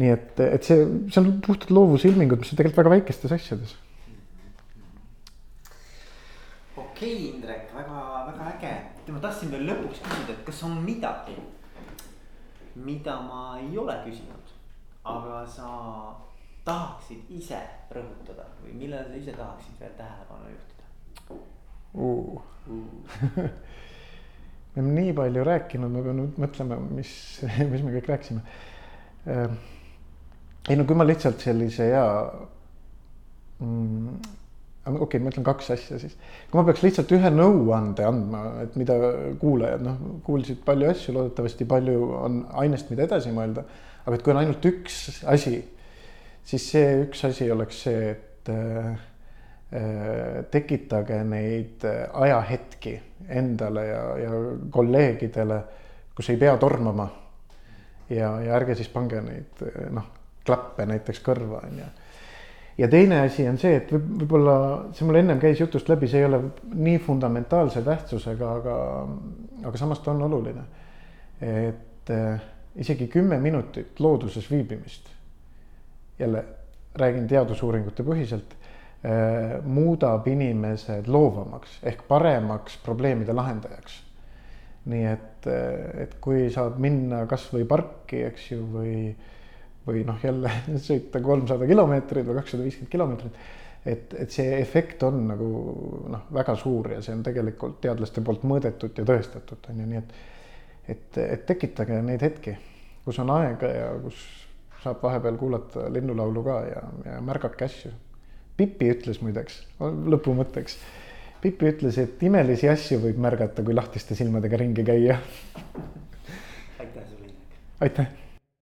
S2: Nii et, et see, see on puhtalt loovusilmingud, mis on tegelikult väga väikestes asjades.
S1: okei okay,, Indrek väga,, väga-väga äge. ma tahtsin veel lõpuks küsida, et kas on midagi, mida ma ei ole küsinud, aga sa tahaksid ise rõhutada või millele sa ise tahaksid veel tähelepanu juhtida
S2: uh. uh. me oleme nii palju rääkinud, ma pean nüüd mõtlema, mis, mis me kõik rääkisime. Ei no kui ma lihtsalt sellise hea mm, okei okay,, ma ütlen kaks asja siis. kui ma peaks lihtsalt ühe nõuande andma, et mida kuulajad noh, kuulsid palju asju, loodetavasti palju on ainest, mida edasi mõelda. aga et kui on ainult üks asi, siis see üks asi oleks see, et äh, äh tekitage neid äh, ajahetki endale ja, ja kolleegidele, kus ei pea tormama. ja, ja ärge siis pange neid äh, noh, klappe näiteks kõrva on ju ja teine asi on see, et võib, võib-olla see mul ennem käis jutust läbi, see ei ole nii fundamentaalse tähtsusega, aga, aga samas ta on oluline. et äh, isegi kümme minutit looduses viibimist, jälle räägin teadusuuringute põhiselt äh,, muudab inimesed loovamaks ehk paremaks probleemide lahendajaks. nii et, et kui saad minna kasvõi parki, eks ju, või või noh, jälle sõita kolmsada kilomeetrit või kakssada viiskümmend kilomeetrit. et, et see efekt on nagu noh, väga suur ja see on tegelikult teadlaste poolt mõõdetud ja tõestatud on ju, nii et. et, et tekitage neid hetki, kus on aega ja kus saab vahepeal kuulata linnulaulu ka ja, ja märgake asju. Pipi ütles muideks lõpumõtteks. Pipi ütles, et imelisi asju võib märgata, kui lahtiste silmadega ringi käia.
S1: aitäh sulle, Indrek.
S2: aitäh